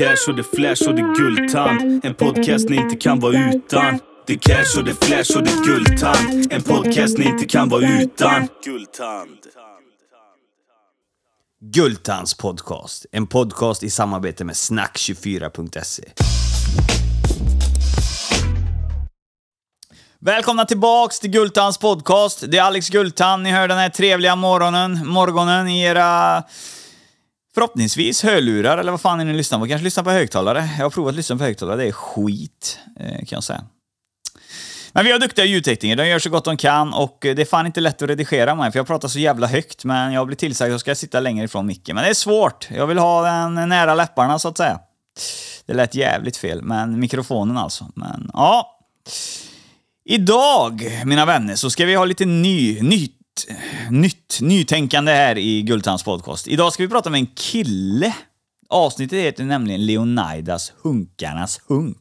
cash och det flash och det guldtand. En podcast ni inte kan vara utan. Det cash och det flash och det guldtand. En podcast ni inte kan vara utan. Guldtand. Guldtands podcast. En podcast i samarbete med snack24.se. Välkomna tillbaks till Gultans podcast. Det är Alex Gultan. Ni hör den här trevliga morgonen, morgonen i era förhoppningsvis hörlurar eller vad fan ni nu lyssnar på. Kanske lyssnar på högtalare. Jag har provat att lyssna på högtalare. Det är skit, eh, kan jag säga. Men vi har duktiga ljudtekniker, de gör så gott de kan och eh, det är fan inte lätt att redigera mig för jag pratar så jävla högt men jag blir tillsagd att jag ska sitta längre ifrån micken. Men det är svårt, jag vill ha den nära läpparna så att säga. Det lät jävligt fel, men mikrofonen alltså. Men ja. Idag, mina vänner, så ska vi ha lite ny, nytt, nytt, nytänkande här i Guldtands podcast. Idag ska vi prata med en kille. Avsnittet heter nämligen Leonidas Hunkarnas Hunk.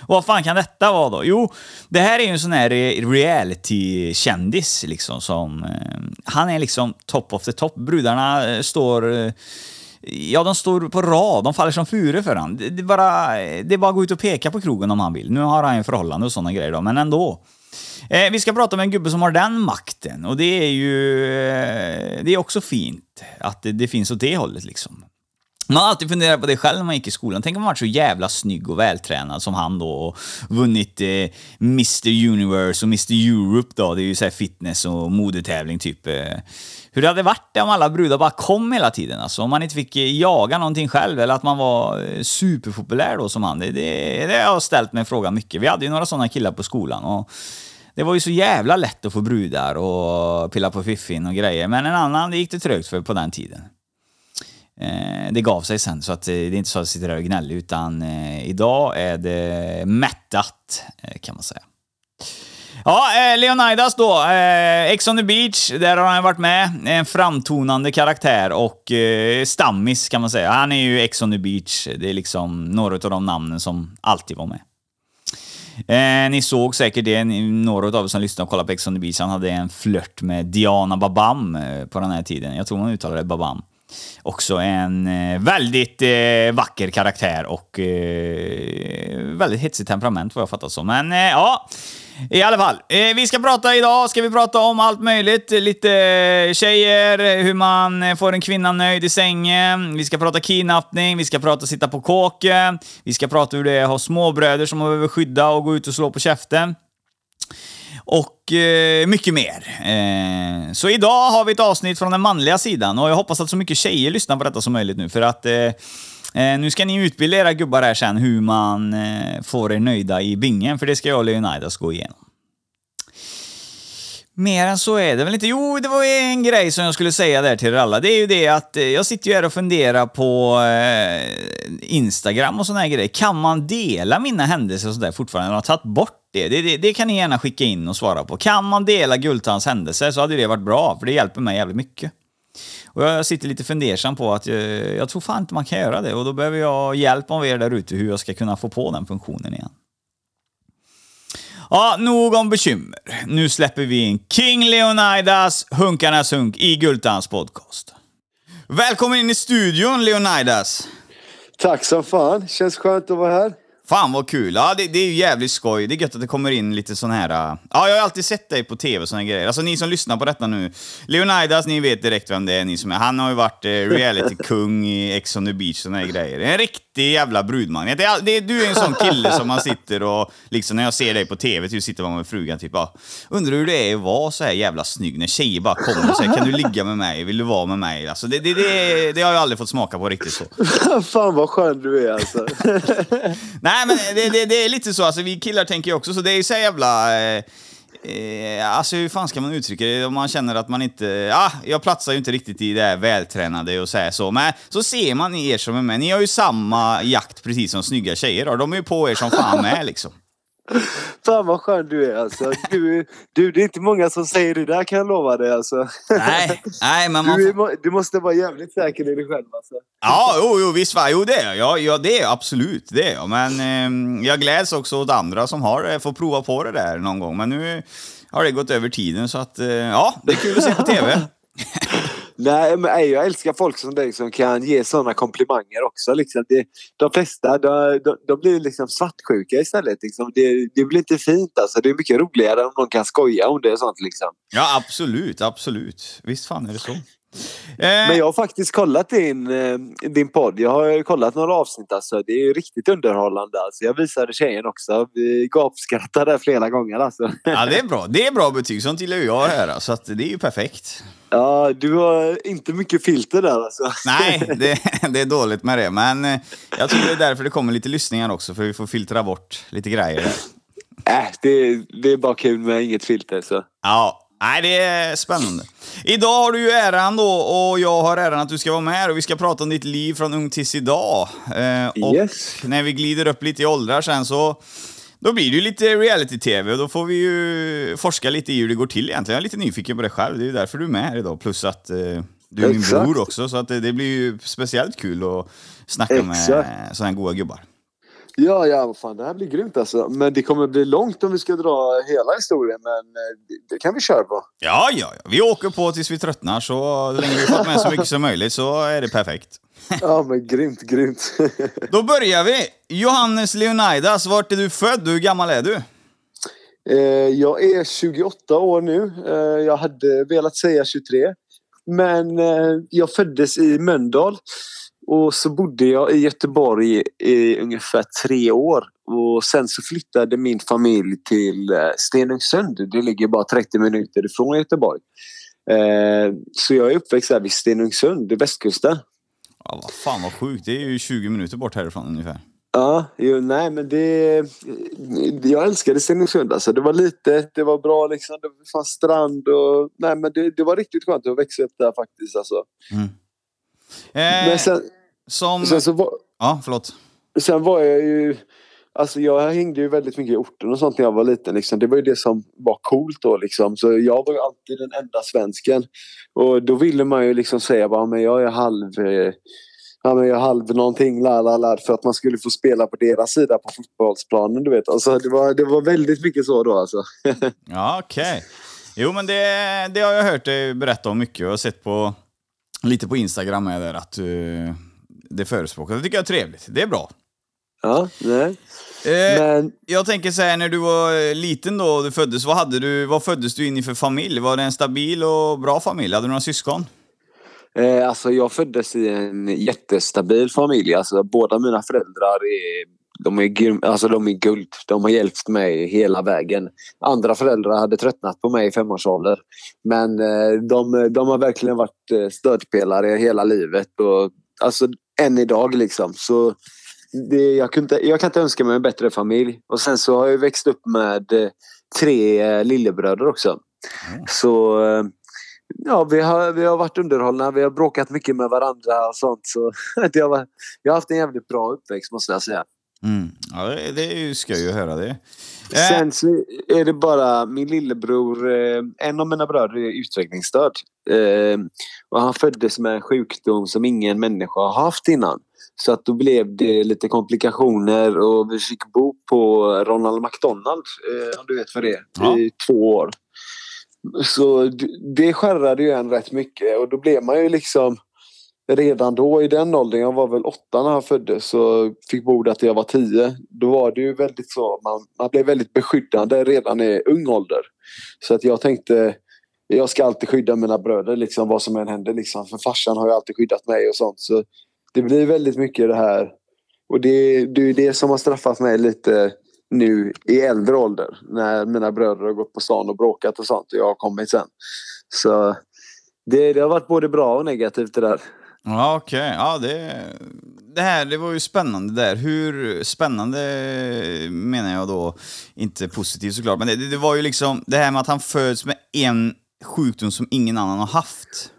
Och vad fan kan detta vara då? Jo, det här är ju en sån här reality-kändis liksom som... Eh, han är liksom top of the top. Brudarna eh, står... Eh, ja, de står på rad. De faller som furor för honom. Det, det, är bara, det är bara att gå ut och peka på krogen om han vill. Nu har han ju förhållande och såna grejer då, men ändå. Eh, vi ska prata med en gubbe som har den makten och det är ju... Eh, det är också fint att det, det finns åt det hållet liksom. Man har alltid funderat på det själv när man gick i skolan. Tänk om man varit så jävla snygg och vältränad som han då och vunnit eh, Mr Universe och Mr Europe då. Det är ju så fitness och modetävling typ. Eh. Hur det hade varit om alla brudar bara kom hela tiden alltså. Om man inte fick eh, jaga någonting själv eller att man var eh, superpopulär då som han. Det, det, det har jag ställt mig frågan mycket. Vi hade ju några sådana killar på skolan och det var ju så jävla lätt att få brudar och pilla på fiffin och grejer. Men en annan, det gick det trögt för på den tiden. Eh, det gav sig sen, så att eh, det är inte så att jag sitter där och gnäller, utan eh, idag är det mättat, eh, kan man säga. Ja, Leonidas då. Ex on the beach, där har han varit med. En framtonande karaktär och stammis kan man säga. Han är ju Ex on the beach. Det är liksom några av de namnen som alltid var med. Eh, ni såg säkert det, några av er som lyssnade och kollade på Ex on the beach, han hade en flört med Diana Babam på den här tiden. Jag tror man uttalade Babam. Också en eh, väldigt eh, vacker karaktär och eh, väldigt hetsigt temperament vad jag fattat som. Men eh, ja, i alla fall. Eh, vi ska prata idag, ska vi prata om allt möjligt. Lite eh, tjejer, hur man får en kvinna nöjd i sängen. Vi ska prata kidnappning, vi ska prata sitta på kåken. Vi ska prata hur det är att ha småbröder som man behöver skydda och gå ut och slå på käften och eh, mycket mer. Eh, så idag har vi ett avsnitt från den manliga sidan och jag hoppas att så mycket tjejer lyssnar på detta som möjligt nu för att eh, eh nu ska ni utbilda era gubbar här sen hur man eh, får er nöjda i bingen, för det ska jag och Leonidas gå igenom. Mer än så är det väl inte. Jo, det var en grej som jag skulle säga där till er alla. Det är ju det att eh, jag sitter ju här och funderar på eh, Instagram och såna här grejer. Kan man dela mina händelser och sådär fortfarande? Jag har tagit bort det. Det, det. kan ni gärna skicka in och svara på. Kan man dela Gultans händelser så hade det varit bra, för det hjälper mig jävligt mycket. Och jag sitter lite fundersam på att jag, jag tror fan inte man kan göra det och då behöver jag hjälp av er där ute hur jag ska kunna få på den funktionen igen. Ja, nog om bekymmer. Nu släpper vi in King Leonidas, Hunkarnas Hunk, i Gultans podcast. Välkommen in i studion, Leonidas! Tack som fan. Känns skönt att vara här. Fan vad kul! Ja, det, det, är ju jävligt skoj. Det är gött att det kommer in lite sån här... Uh... Ja, jag har alltid sett dig på tv och såna grejer. Alltså ni som lyssnar på detta nu. Leonidas, ni vet direkt vem det är, ni som är. Han har ju varit uh, reality-kung i Ex on the beach och såna här grejer. En riktig jävla brudmagnet. Det, det, du är en sån kille som man sitter och, liksom när jag ser dig på tv, typ sitter man med frugan typ bara, undrar hur det är att vara så här jävla snygg när tjejer bara kommer och säger kan du ligga med mig, vill du vara med mig? Alltså det, det, det, det har jag aldrig fått smaka på riktigt så. Fan vad skön du är alltså. Nej Nej men det, det, det, är lite så, alltså vi killar tänker ju också så, det är ju så jävla... Eh, Eh, alltså hur fan ska man uttrycka det om man känner att man inte... Ja, ah, jag platsar ju inte riktigt i det här vältränade och så så. Men så ser man er som är med. Ni har ju samma jakt precis som snygga tjejer har. De är ju på er som fan med liksom. Fan vad skön du är alltså. Du, du, det är inte många som säger det där kan jag lova dig alltså. Nej, nej men man... Du, är, du måste vara jävligt säker i dig själv alltså. Ja, jo, jo visst Jo, det är jag. Ja, det är absolut. Det är jag. Men eh, jag gläds också åt andra som har eh, fått prova på det där någon gång. Men nu har det gått över tiden så att, eh, ja, det är kul att se på TV. Nej, men jag älskar folk som dig som kan ge sådana komplimanger också. Liksom. Det, de flesta de, de, de blir liksom svartsjuka istället. Liksom. Det, det blir inte fint alltså. Det är mycket roligare om någon kan skoja om det och sånt. Liksom. Ja, absolut, absolut. Visst fan är det så. Eh, Men jag har faktiskt kollat din, eh, din podd. Jag har kollat några avsnitt. Alltså. Det är riktigt underhållande. Alltså. Jag visade tjejen också. Vi gapskrattade flera gånger. Alltså. Ja, det är bra. Det är bra betyg. Sånt gillar jag att höra, så att det är ju perfekt. Ja, du har inte mycket filter där alltså. Nej, det, det är dåligt med det. Men eh, jag tror det är därför det kommer lite lyssningar också, för vi får filtra bort lite grejer. där. Äh, det, det är bara kul med inget filter. Så. Ja, nej, det är spännande. Idag har du ju äran då, och jag har äran att du ska vara med här och vi ska prata om ditt liv från ung tills idag. Eh, och Yes. när vi glider upp lite i åldrar sen så då blir det ju lite reality-tv och då får vi ju forska lite i hur det går till egentligen. Jag är lite nyfiken på det själv, det är ju därför du är med här idag. Plus att eh, du är min Exakt. bror också, så att det, det blir ju speciellt kul att snacka med Exakt. sådana här goa gubbar. Ja, ja, vad fan, det här blir grymt alltså. Men det kommer bli långt om vi ska dra hela historien, men eh, det, kan vi köra på. Ja, ja, ja. Vi åker på tills vi tröttnar, så länge vi fått med så mycket som möjligt så är det perfekt. Ja, men grymt, grymt. Då börjar vi! Johannes Leonidas, vart är du född? Hur gammal är du? eh, jag är 28 år nu. Eh, jag hade velat säga 23. Men jag föddes i Mölndal. Och så bodde jag i Göteborg i ungefär tre år. Och sen så flyttade min familj till eh, Stenungsund. Det ligger bara 30 minuter ifrån Göteborg. Eh, så jag är uppväxt där vid Stenungsund, i västkusten. Ja, vad fan vad sjukt. Det är ju 20 minuter bort härifrån ungefär. Ja, jo, nej men det... Jag älskade Stenungsund alltså. Det var litet, det var bra liksom. Det fanns strand och... Nej men det, det var riktigt skönt att växa upp där faktiskt alltså. Eh, Men sen, som... sen så var... Ja, förlåt. Sen var jag ju... Alltså jag hängde ju väldigt mycket i orten och sånt när jag var liten. Liksom. Det var ju det som var coolt då liksom. Så jag var ju alltid den enda svensken. Och då ville man ju liksom säga bara, men jag är halv... Eh, ja, men jag är halv någonting, la, la, la, för att man skulle få spela på deras sida på fotbollsplanen, du vet. Alltså, det, var, det var väldigt mycket så då alltså. Ja, okej. Jo, men det, det har jag hört dig berätta om mycket. Har sett på lite på Instagram med där att uh, det förespråkar. Det tycker jag är trevligt. Det är bra. ja, nej. Eh, Men Jag tänker så här, när du var eh, liten då, du föddes, vad, hade du, vad föddes du in i för familj? Var det en stabil och bra familj? Hade du några syskon? eh, alltså jag föddes i en jättestabil familj. Alltså båda mina föräldrar är, de är, grym- alltså, de är guld. De har hjälpt mig hela vägen. Andra föräldrar hade tröttnat på mig i femårsålder. Men eh, de, de har verkligen varit eh, stödpelare hela livet. Och, alltså än idag liksom. Så det, jag, kunde, jag kan inte önska mig en bättre familj. Och sen så har jag växt upp med eh, tre lillebröder också. Så eh, ja, vi har, vi har varit underhållna. Vi har bråkat mycket med varandra och sånt. Så det har jag har haft en jävligt bra uppväxt måste jag säga. Mm. Ja, det, det är ju höra det. Eh, Sen så är det bara min lillebror, eh, en av mina bröder är utvecklingsstörd. Eh, och han föddes med en sjukdom som ingen människa har haft innan. Så att då blev det lite komplikationer och vi fick bo på Ronald McDonald, om du vet vad det är, Ja. i två år. Så det skärrade ju en rätt mycket och då blev man ju liksom redan då i den åldern, jag var väl åtta när han föddes och fick bo där till jag var tio. Då var det ju väldigt så, man, man blev väldigt beskyddande redan i ung ålder. Så att jag tänkte, jag ska alltid skydda mina bröder liksom vad som än händer liksom. För farsan har ju alltid skyddat mig och sånt. Så det blir väldigt mycket det här. Och det, det är det som har straffat mig lite nu i äldre ålder. När mina bröder har gått på stan och bråkat och sånt och jag har kommit sen. Så det, det har varit både bra och negativt det där. Ja, okej. Ja, det, det här det var ju spännande där. Hur spännande menar jag då, inte positivt såklart, men det, det var ju liksom det här med att han föds med en sjukdom som ingen annan har haft.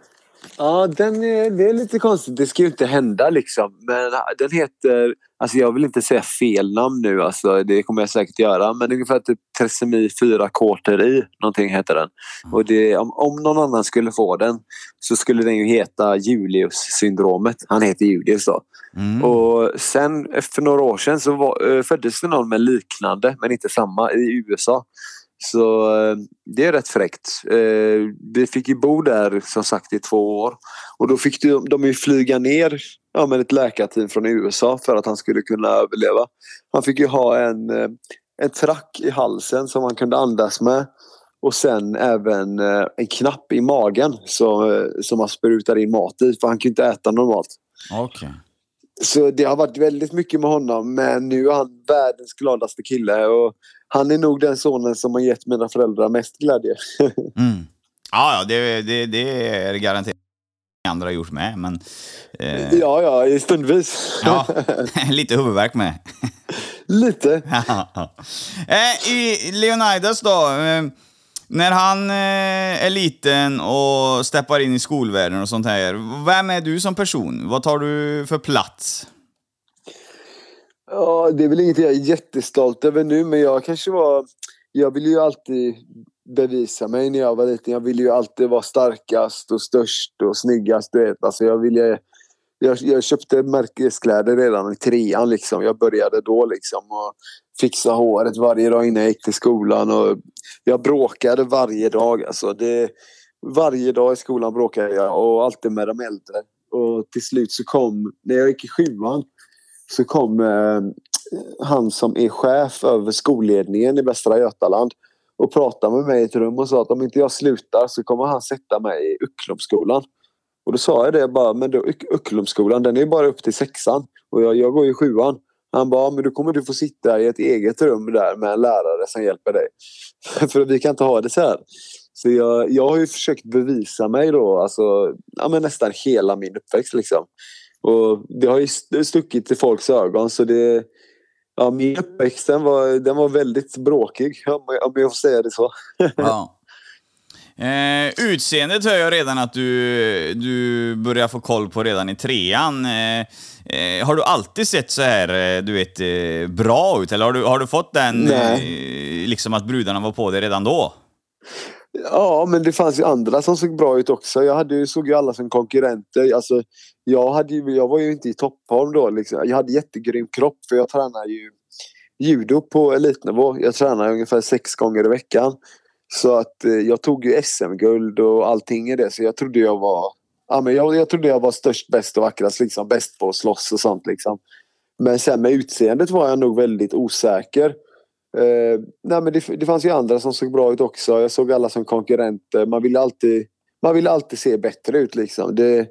Ja, den är, det är lite konstigt. Det ska ju inte hända liksom. Men den heter, alltså jag vill inte säga fel namn nu, alltså, det kommer jag säkert göra. Men ungefär typ trisemi 4 quarter i, någonting heter den. Och det, om, om någon annan skulle få den så skulle den ju heta Julius-syndromet. Han heter Julius då. Mm. Och sen för några år sedan så var, eh, föddes det någon med liknande men inte samma i USA. Så eh, det är rätt fräckt. Eh, vi fick ju bo där som sagt i två år. Och då fick de, de ju flyga ner ja, med ett läkarteam från USA för att han skulle kunna överleva. Han fick ju ha en, eh, en track i halsen som han kunde andas med. Och sen även en knapp i magen som, som han sprutar in mat i för han kan inte äta normalt. Okay. Så det har varit väldigt mycket med honom men nu är han världens gladaste kille och han är nog den sonen som har gett mina föräldrar mest glädje. mm. Ja, ja det, det, det är garanterat andra har gjort med, men... Eh... Ja, ja, stundvis. ja, lite huvudvärk med. lite. eh, I Leonidas då, eh, när han eh, är liten och steppar in i skolvärlden och sånt här, vem är du som person? Vad tar du för plats? Ja, det är väl inget jag är jättestolt över nu, men jag kanske var... Jag ville ju alltid bevisa mig när jag var liten. Jag ville ju alltid vara starkast och störst och snyggast. Du vet. Alltså jag, ville, jag, jag köpte märkeskläder redan i trean. Liksom. Jag började då liksom och fixa håret varje dag innan jag gick till skolan. Och jag bråkade varje dag. Alltså det, varje dag i skolan bråkade jag och alltid med de äldre. Och till slut så kom, när jag gick i sjuan, så kom eh, han som är chef över skolledningen i Västra Götaland och pratade med mig i ett rum och sa att om inte jag slutar så kommer han sätta mig i Ucklumskolan. Och då sa jag det bara, men då den är bara upp till sexan och jag, jag går i sjuan. Han bara, men då kommer du få sitta i ett eget rum där med en lärare som hjälper dig. För vi kan inte ha det så här. Så jag, jag har ju försökt bevisa mig då, alltså, ja, men nästan hela min uppväxt liksom. Och det har ju stuckit i folks ögon så det... Ja, min uppväxt den var, den var väldigt bråkig om jag får säga det så. Ja. Eh, utseendet hör jag redan att du, du börjar få koll på redan i trean. Eh, eh, har du alltid sett så här, eh, du vet, eh, bra ut? Eller har du, har du fått den, eh, liksom att brudarna var på dig redan då? Ja, men det fanns ju andra som såg bra ut också. Jag hade, såg ju alla som konkurrenter. Alltså, jag, hade, jag var ju inte i toppform då. Liksom. Jag hade jättegrym kropp för jag tränar ju judo på elitnivå. Jag tränar ungefär sex gånger i veckan. Så att eh, jag tog ju SM-guld och allting i det. Så jag trodde jag var ja, men jag, jag trodde jag var störst, bäst och vackrast. Liksom, bäst på att slåss och sånt. Liksom. Men sen med utseendet var jag nog väldigt osäker. Eh, nej, men det, det fanns ju andra som såg bra ut också. Jag såg alla som konkurrenter. Man ville alltid, man ville alltid se bättre ut. Liksom. Det,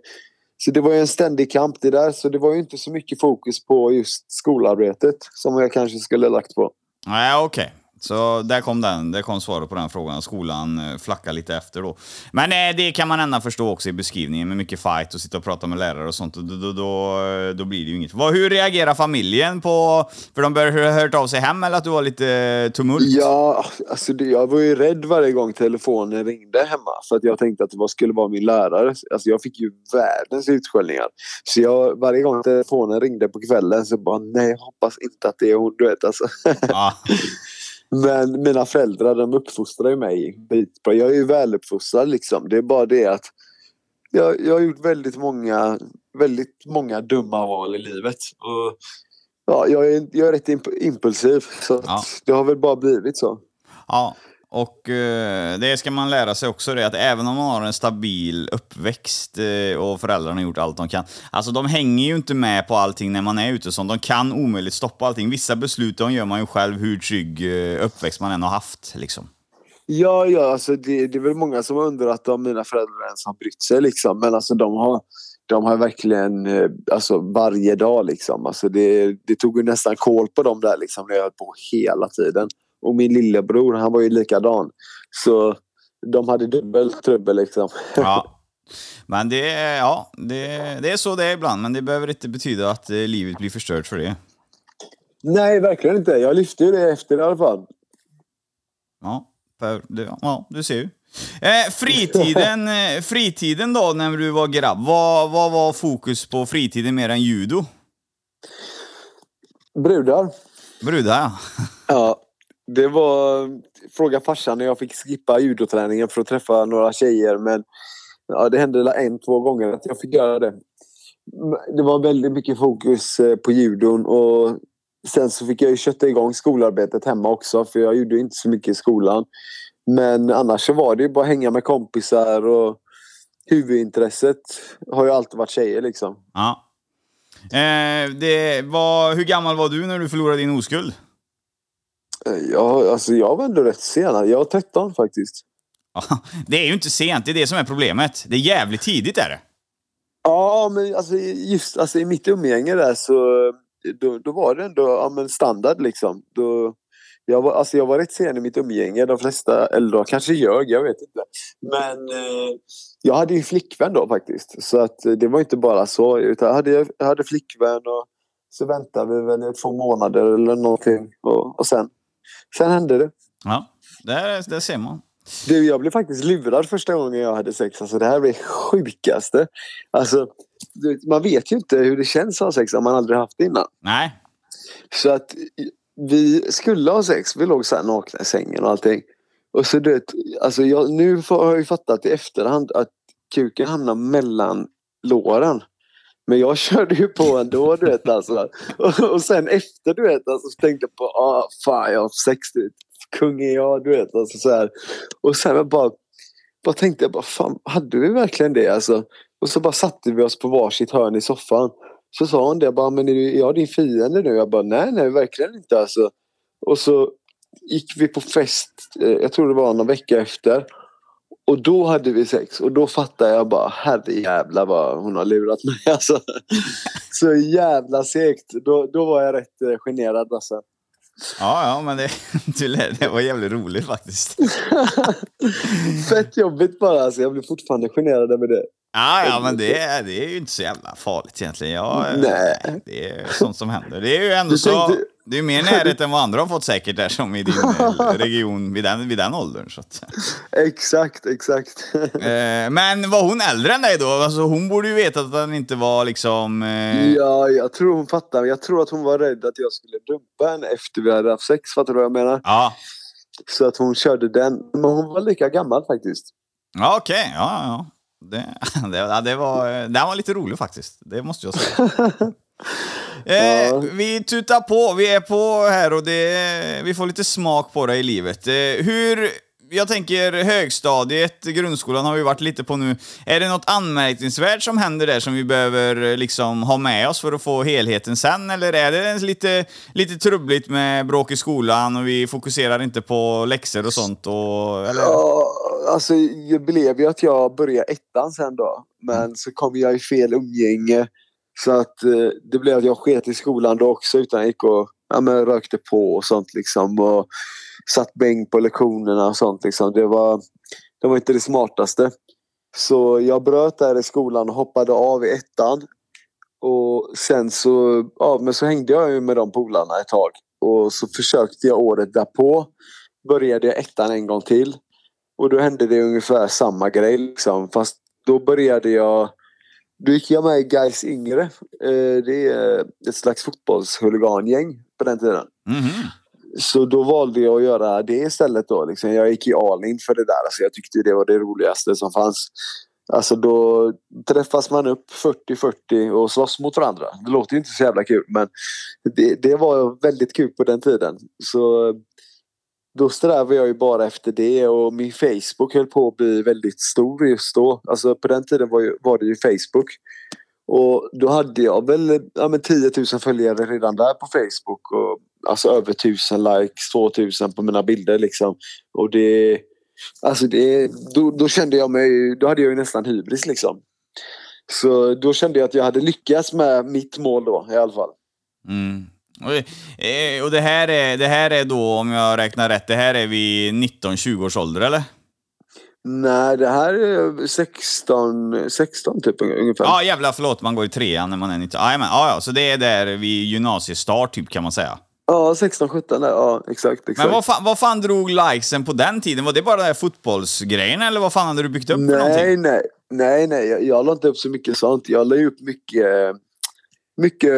så det var ju en ständig kamp det där. Så det var ju inte så mycket fokus på just skolarbetet som jag kanske skulle ha lagt på. Nej, okej. Okay. Så där kom den, där kom svaret på den frågan. Skolan eh, flackar lite efter då. Men eh, det kan man ändå förstå också i beskrivningen med mycket fight och sitta och prata med lärare och sånt. Då, då, då, då blir det ju inget. Vad, hur reagerar familjen på... För de bör ha hört av sig hem eller att du var lite tumult? Ja, alltså det, jag var ju rädd varje gång telefonen ringde hemma. För att jag tänkte att det skulle vara min lärare. Alltså jag fick ju världens utskällningar. Så jag, varje gång telefonen ringde på kvällen så bara nej, hoppas inte att det är hon. Du vet alltså. Ja. Men mina föräldrar de uppfostrar mig skitbra. Jag är ju väluppfostrad liksom. Det är bara det att jag, jag har gjort väldigt många, väldigt många dumma val i livet. Och, ja, jag, är, jag är rätt impulsiv. Så ja. det har väl bara blivit så. Ja, och eh, det ska man lära sig också, det att även om man har en stabil uppväxt eh, och föräldrarna har gjort allt de kan. Alltså de hänger ju inte med på allting när man är ute sånt. De kan omöjligt stoppa allting. Vissa beslut de gör man ju själv hur trygg eh, uppväxt man än har haft. Liksom. Ja, ja, alltså det, det är väl många som har undrat om mina föräldrar ens har brytt sig liksom. Men alltså de har, de har verkligen, eh, alltså varje dag liksom. Alltså det, det tog ju nästan koll på dem där liksom när jag höll på hela tiden. Och min lillebror, han var ju likadan. Så de hade dubbelt trubbel liksom. Ja. Men det ja, det, det är så det är ibland, men det behöver inte betyda att eh, livet blir förstört för det. Nej, verkligen inte. Jag lyfte ju det efter i alla fall. Ja, ja du ser ju. Eh, fritiden, eh, fritiden då, när du var grabb. Vad, vad var fokus på fritiden mer än judo? Brudar. Brudar, ja. ja, det var... Fråga farsan när jag fick skippa judoträningen för att träffa några tjejer men ja, det hände en, två gånger att jag fick göra det. Det var väldigt mycket fokus eh, på judon och sen så fick jag ju kötta igång skolarbetet hemma också för jag gjorde inte så mycket i skolan. Men annars så var det ju bara hänga med kompisar och huvudintresset har ju alltid varit tjejer liksom. Ja. Eh, det var, hur gammal var du när du förlorade din oskuld? Ja, alltså jag var ändå rätt sen. Jag var 13 faktiskt. Ja, det är ju inte sent, det är det som är problemet. Det är jävligt tidigt är det. Ja, men alltså just alltså, i mitt umgänge där så då, då var det ändå ja, men standard liksom. Då, jag, var, alltså, jag var rätt sen i mitt umgänge. De flesta, eller de kanske ljög, jag vet inte. Men eh, jag hade ju flickvän då faktiskt. Så att eh, det var inte bara så. Utan jag hade, jag hade flickvän och så väntade vi väl i två månader eller någonting. Och, och sen, sen hände det. Ja, där, där ser man. Du, jag blev faktiskt lurad första gången jag hade sex. Alltså, det här det sjukaste. Alltså, man vet ju inte hur det känns att ha sex om man aldrig haft det innan. Nej. Så att vi skulle ha sex. Vi låg så här nakna i sängen och allting. Och så du vet, alltså jag, nu har jag ju fattat i efterhand att kuken hamnar mellan låren. Men jag körde ju på ändå du vet alltså. Och, och sen efter du vet alltså så tänkte jag på ah fan jag har haft sex du vet. Kung är jag du vet alltså så här. Och sen jag bara, bara tänkte jag bara fan hade vi verkligen det alltså? Och så bara satte vi oss på varsitt hörn i soffan. Så sa hon det bara men är jag din fiende nu? Jag bara nej nej verkligen inte alltså. Och så gick vi på fest, eh, jag tror det var någon vecka efter. Och då hade vi sex och då fattade jag bara herrejävlar vad hon har lurat mig alltså. Så jävla segt. Då, då var jag rätt eh, generad alltså. Ja, ja, men det, det var jävligt roligt faktiskt. Fett jobbigt bara alltså. Jag blir fortfarande generad över det. Ja, ja, men det, är- det är ju inte så jävla farligt egentligen. Ja, Nej. Det är sånt som händer. Det är ju ändå Du så... Det är mer närhet än vad andra har fått säkert där som i din eh, region vid den, vid den åldern. Så att. Exakt, exakt. Eh, Men var hon äldre än dig då? Alltså, hon borde ju veta att den inte var liksom... eh, Ja, jag tror hon fattar. Jag tror att hon var rädd att jag skulle dumpa henne efter vi hade haft sex. Fattar du vad jag menar? Ja, Så att hon körde den. Men hon var lika gammal faktiskt. ja okej. Ja, ja. Det, det, det var, den var lite rolig faktiskt. Det måste jag säga. Eh, vi tutar på, vi är på här och det, vi får lite smak på det i livet. Eh, hur, jag tänker högstadiet, grundskolan har vi varit lite på nu. Är det något anmärkningsvärt som händer där som vi behöver eh, liksom ha med oss för att få helheten sen? Eller är det lite, lite trubbligt med bråk i skolan och vi fokuserar inte på läxor och sånt? Och, eller? Ja, alltså det blev ju att jag började ettan sen då. Men så kom jag i fel umgänge. Så att eh, det blev att jag sket i skolan då också utan jag gick och ja, men, rökte på och sånt liksom. Och satt bäng på lektionerna och sånt liksom. Det var, det var inte det smartaste. Så jag bröt där i skolan och hoppade av i ettan. Och sen så, ja, men så hängde jag ju med de polarna ett tag. Och så försökte jag året därpå. Började jag ettan en gång till. Och då hände det ungefär samma grej liksom. Fast då började jag... Då gick jag med i Gais Yngre. Eh, Det är ett slags fotbollshuligangäng på den tiden. Mhm. Så då valde jag att göra det istället då. Liksom. Jag gick i Alin för det där. Alltså jag tyckte det var det roligaste som fanns. Alltså då träffas man upp 40-40 och slåss mot varandra. Det låter inte så jävla kul men det, det var väldigt kul på den tiden. Så då strävade jag ju bara efter det och min Facebook höll på att bli väldigt stor just då. Alltså på den tiden var, ju, var det ju Facebook. Och då hade jag väl ja, men 10 000 följare redan där på Facebook. Och, alltså över 1000 likes, 2000 på mina bilder liksom. Och det... Alltså det, då, då kände jag mig, då hade jag ju nästan hybris liksom. Så då kände jag att jag hade lyckats med mitt mål då i alla fall. Mm. Och, eh, och det, här är, det här är då, om jag räknar rätt, det här är vid 19-20 års ålder eller? Nej, det här är 16, 16 typ ungefär. Ja, jävlar förlåt, man går i trean när man är 19. Jajamän, ja, ja, så det är där vid gymnasiestart typ kan man säga. Ja, 16, 17 där. Ja, exakt. exakt. Men vad fan, vad fan drog likesen på den tiden? Var det bara den här fotbollsgrejen eller vad fan hade du byggt upp för nej, någonting? nej, nej, nej. Jag, jag la inte upp så mycket sånt. Jag la upp mycket, mycket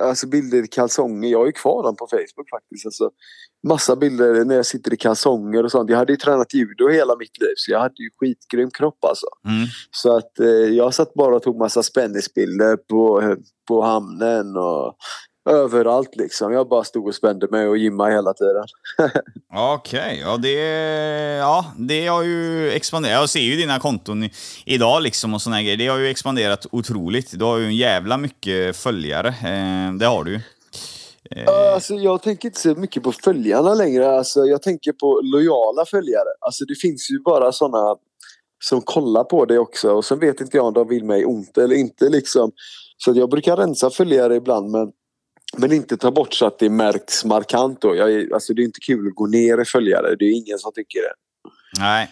alltså bilder i kalsonger. Jag har ju kvar dem på Facebook faktiskt. Alltså, massa bilder när jag sitter i kalsonger och sånt. Jag hade ju tränat judo hela mitt liv så jag hade ju skitgrym kropp alltså. Mm. Så att eh, jag satt bara och tog massa spännisbilder på, på hamnen och överallt liksom. Jag bara stod och spände mig och gymmade hela tiden. Okej, ja det, ja det har ju expanderat. Jag ser ju dina konton i, idag liksom och såna grejer. Det har ju expanderat otroligt. Du har ju en jävla mycket följare. Eh, det har du ju. Uh, alltså, jag tänker inte så mycket på följarna längre. Alltså, jag tänker på lojala följare. Alltså, det finns ju bara såna som kollar på det också. Och sen vet inte jag om de vill mig ont eller inte. Liksom. Så jag brukar rensa följare ibland men, men inte ta bort så att det märks markant. Då. Jag, alltså, det är inte kul att gå ner i följare. Det är ingen som tycker det. Nej.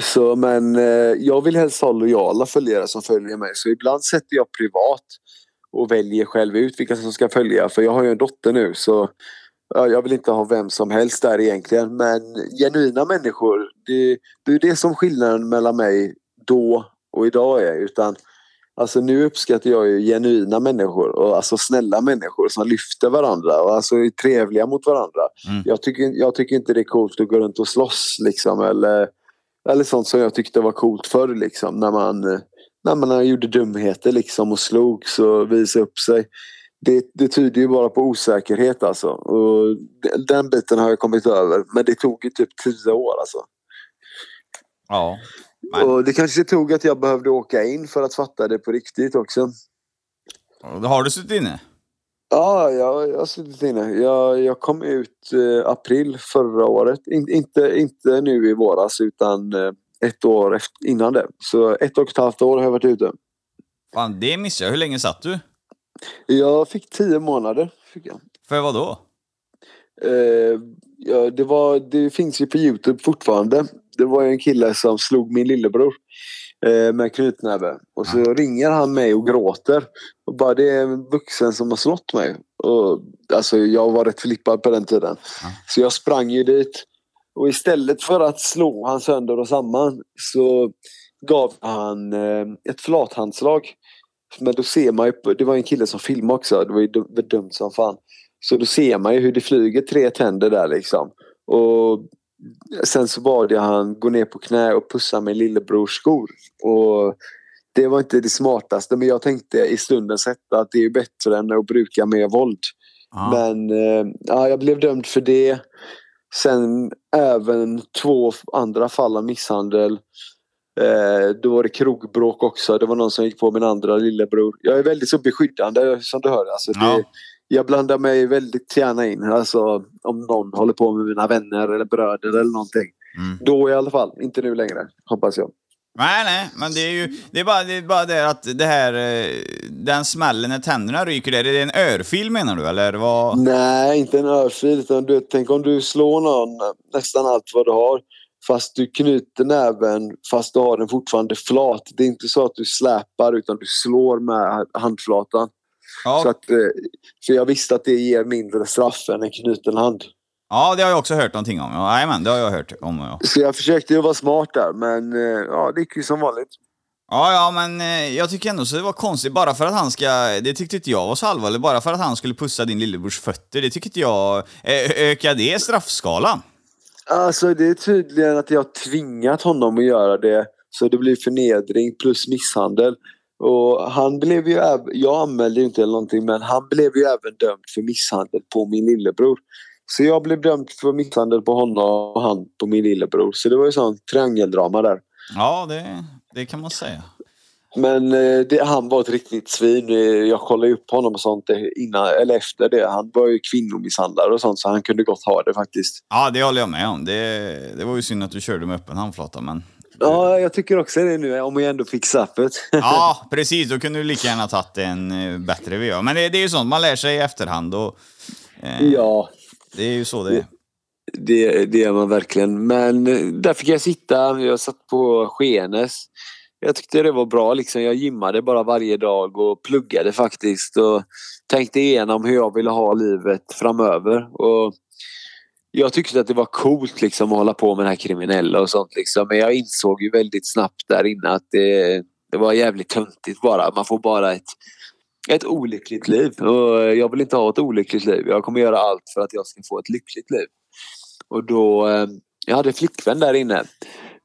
Så, men eh, jag vill helst ha lojala följare som följer mig. Så ibland sätter jag privat och väljer själv ut vilka som ska följa. För jag har ju en dotter nu så ja, jag vill inte ha vem som helst där egentligen. Men genuina människor, det, det är det som skillnaden mellan mig då och idag är. Utan Alltså nu uppskattar jag ju genuina människor och alltså snälla människor som lyfter varandra och alltså är trevliga mot varandra. Mm. Jag, tycker, jag tycker inte det är coolt att gå runt och slåss liksom eller, eller sånt som jag tyckte var coolt förr liksom när man, när man gjorde dumheter liksom och slogs och visade upp sig. Det, det tyder ju bara på osäkerhet alltså. Och den biten har jag kommit över men det tog ju typ tio år alltså. Ja. Men, Och det kanske tog att jag behövde åka in för att fatta det på riktigt också. har du suttit inne? Ja, jag, jag har suttit inne. Jag, jag kom ut eh, april förra året. In, inte, inte nu i våras utan eh, ett år efter, innan det. Så ett och ett halvt år har jag varit ute. Fan, det missade jag. Hur länge satt du? Jag fick tio månader. Fick jag. För vad då? Eh, ja, det, var, det finns ju på Youtube fortfarande. Det var ju en kille som slog min lillebror eh, med knutnäve. Och så ringer han mig och gråter. Och bara det är en vuxen som har slått mig. Och, alltså jag var rätt flippad på den tiden. Ja. Så jag sprang ju dit. Och istället för att slå han sönder och samman så gav han eh, ett flathandslag. Men då ser man ju, det var en kille som filmade också, det var ju dumt som fan. Så då ser man ju hur det flyger tre tänder där liksom. Och sen så bad jag han gå ner på knä och pussa min lillebrors skor. Och det var inte det smartaste men jag tänkte i stundens hetta att det är bättre än att bruka mer våld. Ja. Men eh, ja, jag blev dömd för det. Sen även två andra fall av misshandel. Eh, då var det krogbråk också. Det var någon som gick på min andra lillebror. Jag är väldigt så beskyddande som du hör. Alltså, det, Ja. Jag blandar mig väldigt gärna in. Alltså, om någon håller på med mina vänner eller bröder eller någonting. Mm. Då i alla fall. Inte nu längre, hoppas jag. Nej, nej, men det är ju det är bara det, är bara det att det här, eh, den smällen när tänderna ryker är det en örfil menar du eller vad? Nej, inte en örfil. Utan du, tänk om du slår någon nästan allt vad du har. Fast du knyter näven fast du har den fortfarande flat. Det är inte så att du släpar utan du slår med handflatan. Så Ja, att, eh, för jag visste att det ger mindre straff än en knuten hand. ja, det har jag också hört någonting om. Ja, men det har jag hört om. Ja. Så jag försökte ju vara smart där men eh, ja, det gick ju som vanligt. Ja, ja, men eh, jag tycker ändå så det var konstigt bara för att han ska, det tyckte inte jag var så allvarligt, bara för att han skulle pussa din lillebrors fötter, det tycker inte jag, eh, ökar det straffskalan? Alltså det är tydligen att jag tvingat honom att göra det. Så det blir förnedring plus misshandel. Och han blev ju jag anmälde inte eller någonting men han blev ju även dömd för misshandel på min lillebror. Så jag blev dömd för misshandel på honom och han på min lillebror. Så det var ju sån triangeldrama där. Ja, det, det kan man säga. Men eh, det, han var ett riktigt svin. Eh, Jag kollade upp honom och sånt eh, innan, eller efter det. Han var ju kvinnomisshandlare och sånt så han kunde gott ha det faktiskt. Ja, det håller jag med om. Det, det var ju synd att du körde med öppen handflata, men... Ja, jag tycker också det nu om jag ändå fick straffet. Ja, precis. Då kunde du lika gärna tagit en eh, bättre VA. Men det, det är ju sånt, man lär sig i efterhand och... Eh, ja. Det är ju så det är. Det, det gör man verkligen. Men eh, där fick jag sitta. Jag satt på Skenes. Jag tyckte det var bra. Liksom. Jag gymmade bara varje dag och pluggade faktiskt. Och tänkte igenom hur jag ville ha livet framöver. Och jag tyckte att det var coolt liksom, att hålla på med det här kriminella och sånt. Liksom. Men jag insåg ju väldigt snabbt där inne att det, det var jävligt töntigt bara. Man får bara ett, ett olyckligt liv. Och jag vill inte ha ett olyckligt liv. Jag kommer göra allt för att jag ska få ett lyckligt liv. Och då, ehm, jag hade flickvän där inne.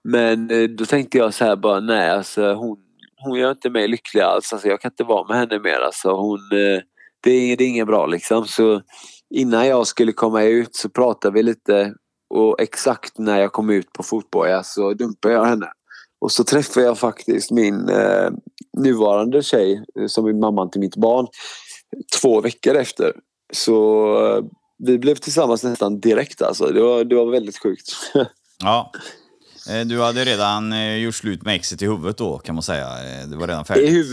Men eh, då tänkte jag så här bara, nej alltså hon, hon gör inte mig lycklig alls. Alltså, jag kan inte vara med henne mer. Alltså, hon, eh, det, är, det är inget bra liksom. Så innan jag skulle komma ut så pratade vi lite och exakt när jag kom ut på fotboja så dumpade jag henne. Och så träffade jag faktiskt min eh, nuvarande tjej eh, som är mamman till mitt barn två veckor efter. Så eh, vi blev tillsammans nästan direkt alltså. Det var, det var väldigt sjukt. Ja. Eh, Du hade redan eh, gjort slut med exet i huvudet då, kan man säga. Det var redan färdigt. I, huv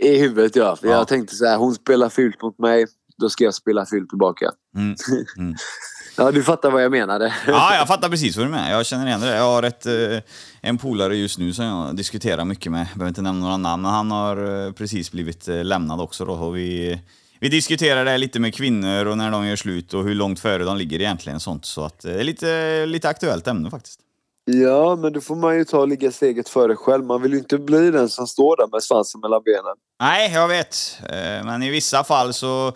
I huvudet ja. För Ja. Jag tänkte så här, hon spelar fult mot mig. Då ska jag spela fult tillbaka. Mm. Mm. Ja, du fattar vad jag menade. Ja, jag fattar precis vad du menar. Jag känner igen det. Jag har ett, eh, en polare just nu som jag diskuterar mycket med. Jag behöver inte nämna några namn, men han har eh, precis blivit eh, lämnad också. Då. Och vi, vi diskuterar det lite med kvinnor och när de gör slut och hur långt före de ligger egentligen. Sånt. Så att, det är lite, lite aktuellt ämne faktiskt. Ja, men då får man ju ta och ligga steget före själv. Man vill ju inte bli den som står där med svansen mellan benen. Nej, jag vet. Men i vissa fall så...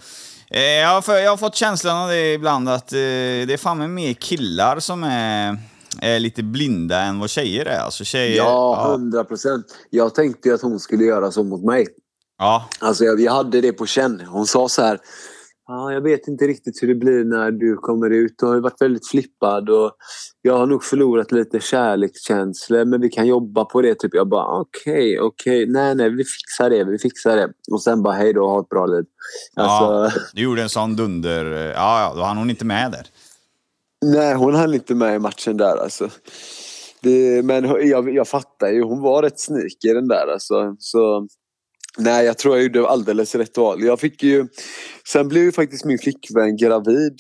eh, Jag har, för, jag har fått känslan av det ibland att eh, det är fan med mer killar som är, är lite blinda än vad tjejer är. Alltså tjejer... Ja, hundra procent. Jag tänkte ju att hon skulle göra så mot mig. ja. Alltså jag, jag hade det på känn. Hon sa så här. Ja, jag vet inte riktigt hur det blir när du kommer ut. Du har ju varit väldigt flippad och jag har nog förlorat lite kärlekskänslor men vi kan jobba på det. Typ. Jag bara okej, okej. Nej, nej, vi fixar det. Vi fixar det. Och sen bara hej då, ha ett bra liv. Alltså, Du gjorde en sån dunder... Ja, ja, då hann hon inte med där. Nej, hon hann inte med i matchen där alltså. Det, men jag, jag fattar ju, hon var rätt sneaky den där alltså. Så, nej, jag tror jag gjorde alldeles rätt val. Jag fick ju... Sen blev ju faktiskt min flickvän gravid.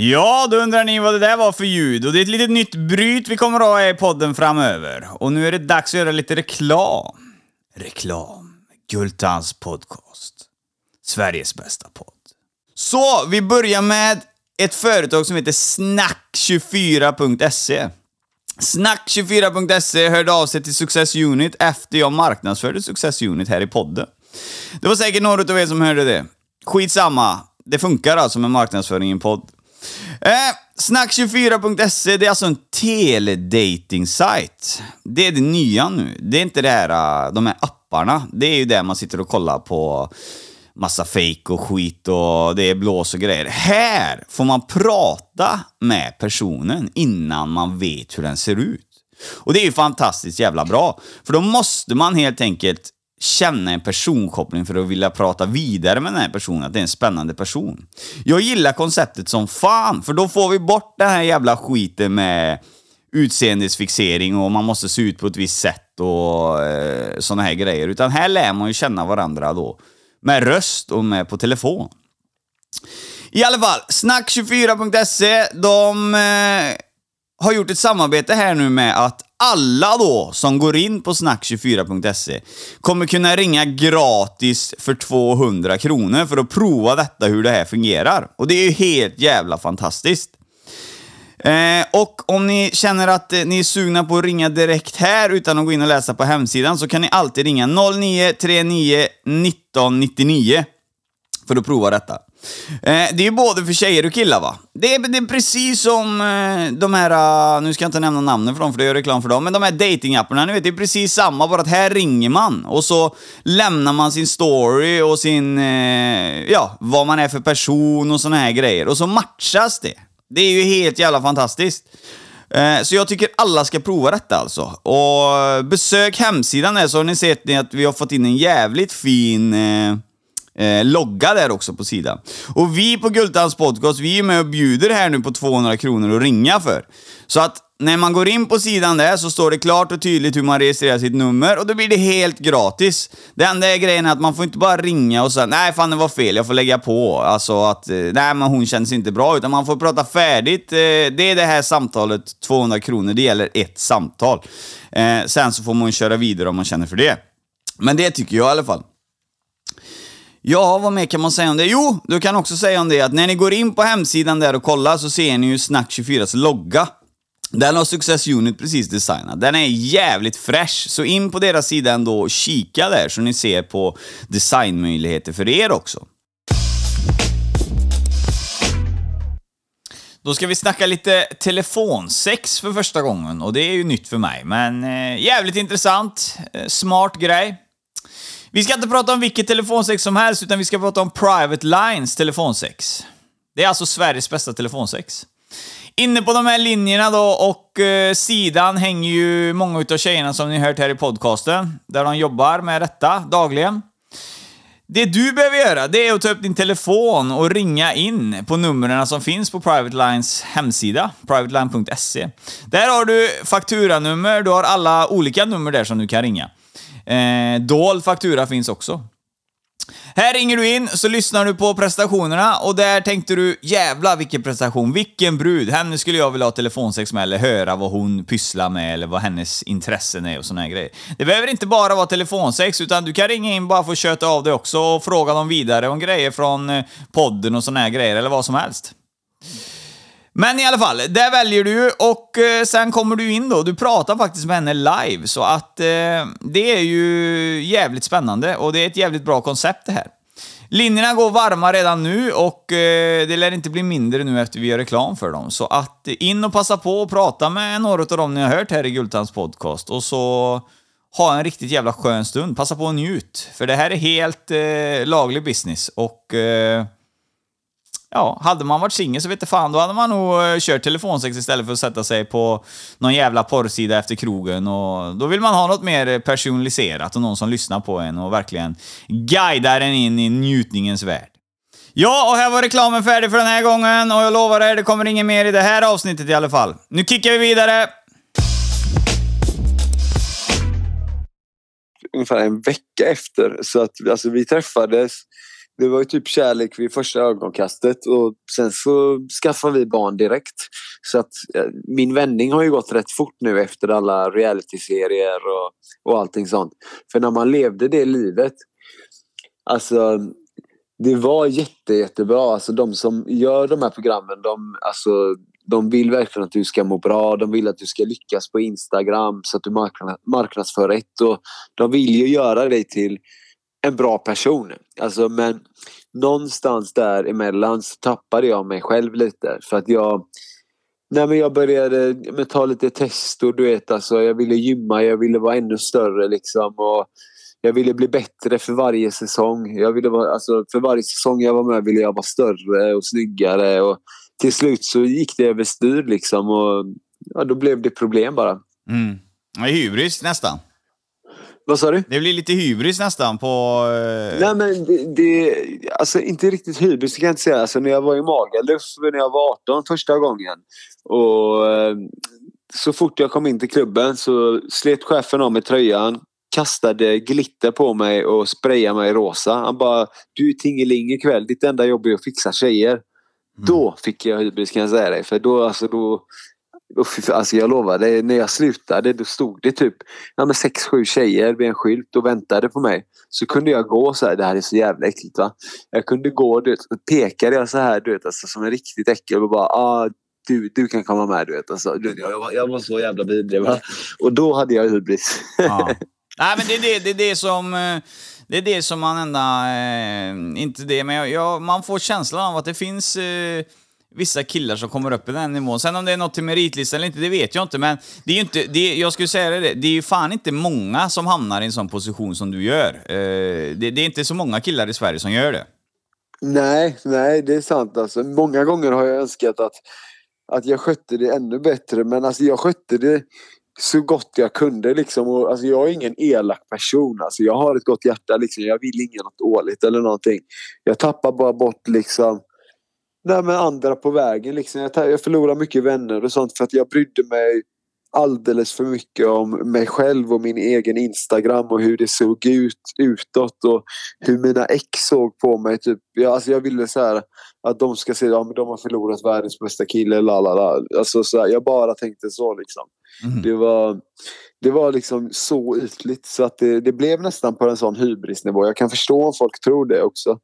Ja, då undrar ni vad det där var för ljud. Och det är ett litet nytt bryt vi kommer att ha i podden framöver. Och nu är det dags att göra lite reklam. Reklam. Gultans podcast. Sveriges bästa podd. Så, vi börjar med ett företag som heter Snack24.se. Snack24.se hörde av sig till Success Unit efter jag marknadsförde Success Unit här i podden. Det var säkert några av er som hörde det. Skitsamma, det funkar alltså med marknadsföring i en podd. Eh, Snack24.se, det är alltså en teledating-sajt. Det är det nya nu. Det är inte det här, eh, de här apparna. Det är ju där man sitter och kollar på massa fejk och skit och det är blås och grejer. Här får man prata med personen innan man vet hur den ser ut. Och det är ju fantastiskt jävla bra. För då måste man helt enkelt känna en personkoppling för att vilja prata vidare med den här personen, att det är en spännande person. Jag gillar konceptet som fan, för då får vi bort den här jävla skiten med utseendesfixering och man måste se ut på ett visst sätt och eh, såna här grejer. Utan här lär man ju känna varandra då. Med röst och med på telefon. I alla fall, snack24.se, de eh, har gjort ett samarbete här nu med att alla då som går in på snack24.se kommer kunna ringa gratis för 200 kronor för att prova detta hur det här fungerar. Och det är ju helt jävla fantastiskt. Eh, och om ni känner att eh, ni är sugna på att ringa direkt här utan att gå in och läsa på hemsidan så kan ni alltid ringa 0939 1999 för att prova detta. Eh, det är ju både för tjejer och killar va? Det är, det är precis som eh, de här, eh, nu ska jag inte nämna namnen för dem för det gör reklam för dem, men de här datingapparna, ni vet, det är precis samma, bara att här ringer man och så lämnar man sin story och sin, eh, ja, vad man är för person och såna här grejer och så matchas det. Det är ju helt jävla fantastiskt. Eh, så jag tycker alla ska prova detta alltså. Och besök hemsidan där så har ni sett att vi har fått in en jävligt fin eh, eh, logga där också på sidan. Och vi på Gultans podcast, vi är med och bjuder här nu på 200 kronor att ringa för. Så att när man går in på sidan där så står det klart och tydligt hur man registrerar sitt nummer och då blir det helt gratis. Det enda är grejen är att man får inte bara ringa och säga nej fan det var fel, jag får lägga på. Alltså att eh, nej men hon känns inte bra, utan man får prata färdigt. Eh, det är det här samtalet, 200 kronor, det gäller ett samtal. Eh, sen så får man köra vidare om man känner för det. Men det tycker jag i alla fall. Ja, vad mer kan man säga om det? Jo, du kan också säga om det att när ni går in på hemsidan där och kollar så ser ni ju Snack24s logga. Den har Success Unit precis designat. Den är jävligt fresh, så in på deras sida ändå och kika där så ni ser på designmöjligheter för er också. Då ska vi snacka lite telefonsex för första gången och det är ju nytt för mig, men eh, jävligt intressant. Eh, smart grej. Vi ska inte prata om vilket telefonsex som helst, utan vi ska prata om Private Lines telefonsex. Det är alltså Sveriges bästa telefonsex. Inne på de här linjerna då och eh, sidan hänger ju många utav tjejerna som ni hört här i podcasten, där de jobbar med detta dagligen. Det du behöver göra, det är att ta upp din telefon och ringa in på numren som finns på Private Lines hemsida, privateline.se. Där har du fakturanummer, du har alla olika nummer där som du kan ringa. Eh, dold faktura finns också. Här ringer du in, så lyssnar du på prestationerna och där tänkte du jävla vilken prestation, vilken brud, henne skulle jag vilja ha telefonsex med eller höra vad hon pysslar med eller vad hennes intressen är och såna här grejer. Det behöver inte bara vara telefonsex, utan du kan ringa in bara för att köta av dig också och fråga dem vidare om grejer från eh, podden och såna här grejer eller vad som helst. Men i alla fall, där väljer du och eh, sen kommer du in då. Du pratar faktiskt med henne live, så att eh, det är ju jävligt spännande och det är ett jävligt bra koncept det här. Linjerna går varma redan nu och eh, det lär inte bli mindre nu efter vi gör reklam för dem. Så att in och passa på och prata med några av dem ni har hört här i Gultans podcast och så ha en riktigt jävla skön stund. Passa på och njut, för det här är helt eh, laglig business och eh, Ja, hade man varit singel så vet jag fan, då hade man nog eh, kört telefonsex istället för att sätta sig på någon jävla porrsida efter krogen. Och då vill man ha något mer personaliserat och någon som lyssnar på en och verkligen guidar en in i njutningens värld. Ja, och här var reklamen färdig för den här gången och jag lovar er, det kommer inget mer i det här avsnittet i alla fall. Nu kickar vi vidare! Ungefär en vecka efter. Så att alltså, vi träffades det var ju typ kärlek vid första ögonkastet och sen så skaffade vi barn direkt. Så att eh, min vändning har ju gått rätt fort nu efter alla realityserier och, och allting sånt. För när man levde det livet, alltså det var jätte, jättebra. Alltså de som gör de här programmen, de, alltså, de vill verkligen att du ska må bra. De vill att du ska lyckas på Instagram så att du marknadsför rätt. Och de vill ju göra dig till en bra person. Alltså, men någonstans däremellan så tappade jag mig själv lite. För att jag, nej men jag började med, ta lite tester, du vet. Alltså, jag ville gymma, jag ville vara ännu större. Liksom, och jag ville bli bättre för varje säsong. Jag ville vara, alltså, för varje säsong jag var med ville jag vara större och snyggare. Och till slut så gick det överstyr liksom. Och, ja, då blev det problem bara. Mm. Hybris nästan. Vad sa du? Det blir lite hybris nästan på... Eh... Nej men det, det, alltså inte riktigt hybris kan jag inte säga. Alltså när jag var i Magaluf när jag var 18 första gången. Och eh, så fort jag kom in till klubben så slet chefen av mig tröjan. Kastade glitter på mig och sprayade mig rosa. Han bara, du är tingeling ikväll. Ditt enda jobb är att fixa tjejer. Mm. Då fick jag hybris kan jag säga dig. För då, alltså, då, Alltså jag lovar, det, när jag slutade då stod det typ ja, men sex, sju tjejer vid en skylt och väntade på mig. Så kunde jag gå så här, det här är så jävla äckligt va. Jag kunde gå, du vet, pekade jag så här du vet, alltså, som en riktigt äckel och bara ah, du, du kan komma med du vet. Alltså, jag, var, jag var så jävla vidrig va. Och då hade jag hybris. Ja. Nej men det är det, det, är det som... Eh, det är det som man ända... Eh, inte det, men jag, jag, man får känslan av att det finns... Eh, vissa killar som kommer upp i den nivån. Sen om det är något till meritlistan eller inte, det vet jag inte. Men det är ju inte, det jag skulle säga det, det är ju fan inte många som hamnar i en sån position som du gör. Eh, det, det är inte så många killar i Sverige som gör det. Nej, nej det är sant alltså. Många gånger har jag önskat att, att jag skötte det ännu bättre. Men alltså jag skötte det så gott jag kunde liksom. Och, alltså, jag är ingen elak person. Alltså, jag har ett gott hjärta liksom. Jag vill inget dåligt eller någonting. Jag tappar bara bort liksom nej, med andra på vägen. Liksom. Jag, jag förlorade mycket vänner och sånt för att jag brydde mig alldeles för mycket om mig själv och min egen Instagram och hur det såg ut utåt och hur mina ex såg på mig. Typ. Jag, alltså jag ville så här, att de ska se att ja, de har förlorat världens bästa kille. Lalala. Alltså, så här, jag bara tänkte så. Liksom. Mm. Det, var, det var liksom så ytligt så att det, det blev nästan på en sån hybrisnivå. Jag kan förstå om folk tror det också.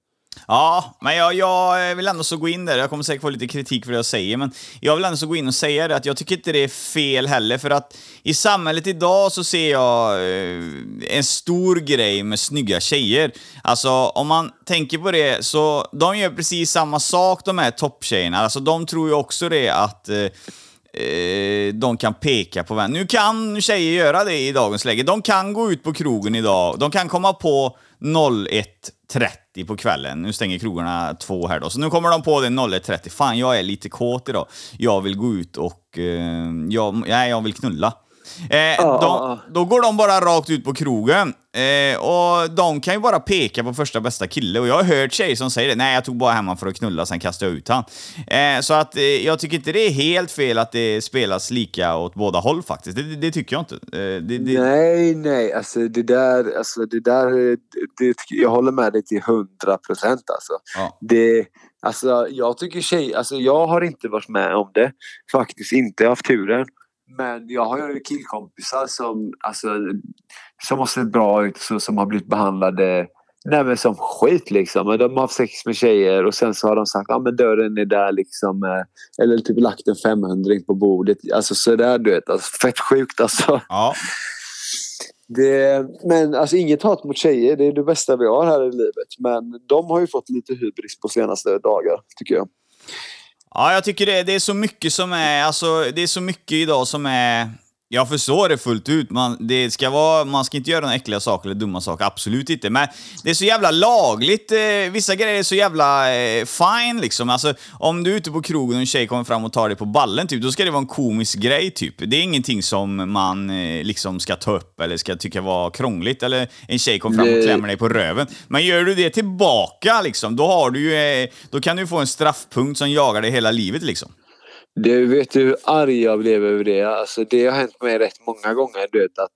Ja, men jag, jag eh, vill ändå så gå in där. Jag kommer säkert få lite kritik för det jag säger, men jag vill ändå så gå in och säga det att jag tycker inte det är fel heller, för att i samhället idag så ser jag eh, en stor grej med snygga tjejer. Alltså, om man tänker på det, så de gör precis samma sak de här topptjejerna. Alltså, de tror ju också det att eh, eh de kan peka på vem. Nu kan tjejer göra det i dagens läge. De kan gå ut på krogen idag. De kan komma på 01.30 på kvällen. Nu stänger krogarna två här då. Så nu kommer de på det 01.30. Fan, jag är lite kåt idag. Jag vill gå ut och... Eh, jag, nej, jag vill knulla. Eh, Ja. de, då går de bara rakt ut på krogen. Eh, och de kan ju bara peka på första bästa kille. Och jag har hört tjejer som säger det. Nej, jag tog bara hem han för att knulla, sen kastade jag ut han. Eh, så att eh, jag tycker inte det är helt fel att det spelas lika åt båda håll faktiskt. Det, det, det tycker jag inte. Eh, det, Nej, nej, alltså det där, alltså det där, det, det, jag håller med dig till hundra procent alltså. Ja. Det, alltså jag tycker tjej, alltså jag har inte varit med om det, faktiskt inte haft turen. Men jag har ju killkompisar som, alltså, som har sett bra ut, så, som har blivit behandlade nej, som skit liksom. De har haft sex med tjejer och sen så har de sagt att ah, men dörren är där liksom. eh, Eller typ lagt en 500 på bordet. Alltså sådär du vet. Alltså, fett sjukt alltså. ja. Det, men alltså inget hat mot tjejer, det är det bästa vi har här i livet. Men de har ju fått lite hybris på senaste dagar, tycker jag. Ja, jag tycker det, det är så mycket som är, alltså det är så mycket idag som är... Jag förstår det fullt ut. Man, det ska vara, man ska inte göra några äckliga saker eller dumma saker, absolut inte. Men det är så jävla lagligt. Eh, vissa grejer är så jävla eh, fine liksom. Alltså, om du är ute på krogen och en tjej kommer fram och tar dig på ballen, typ, då ska det vara en komisk grej. Typ. Det är ingenting som man eh, liksom ska ta upp eller ska tycka var krångligt. Eller en tjej kommer fram och klämmer dig på röven. Men gör du det tillbaka, liksom, då, har du ju, eh, då kan du få en straffpunkt som jagar dig hela livet. Liksom. Du vet du hur arg jag blev över det? Alltså, det har hänt mig rätt många gånger. Du vet, att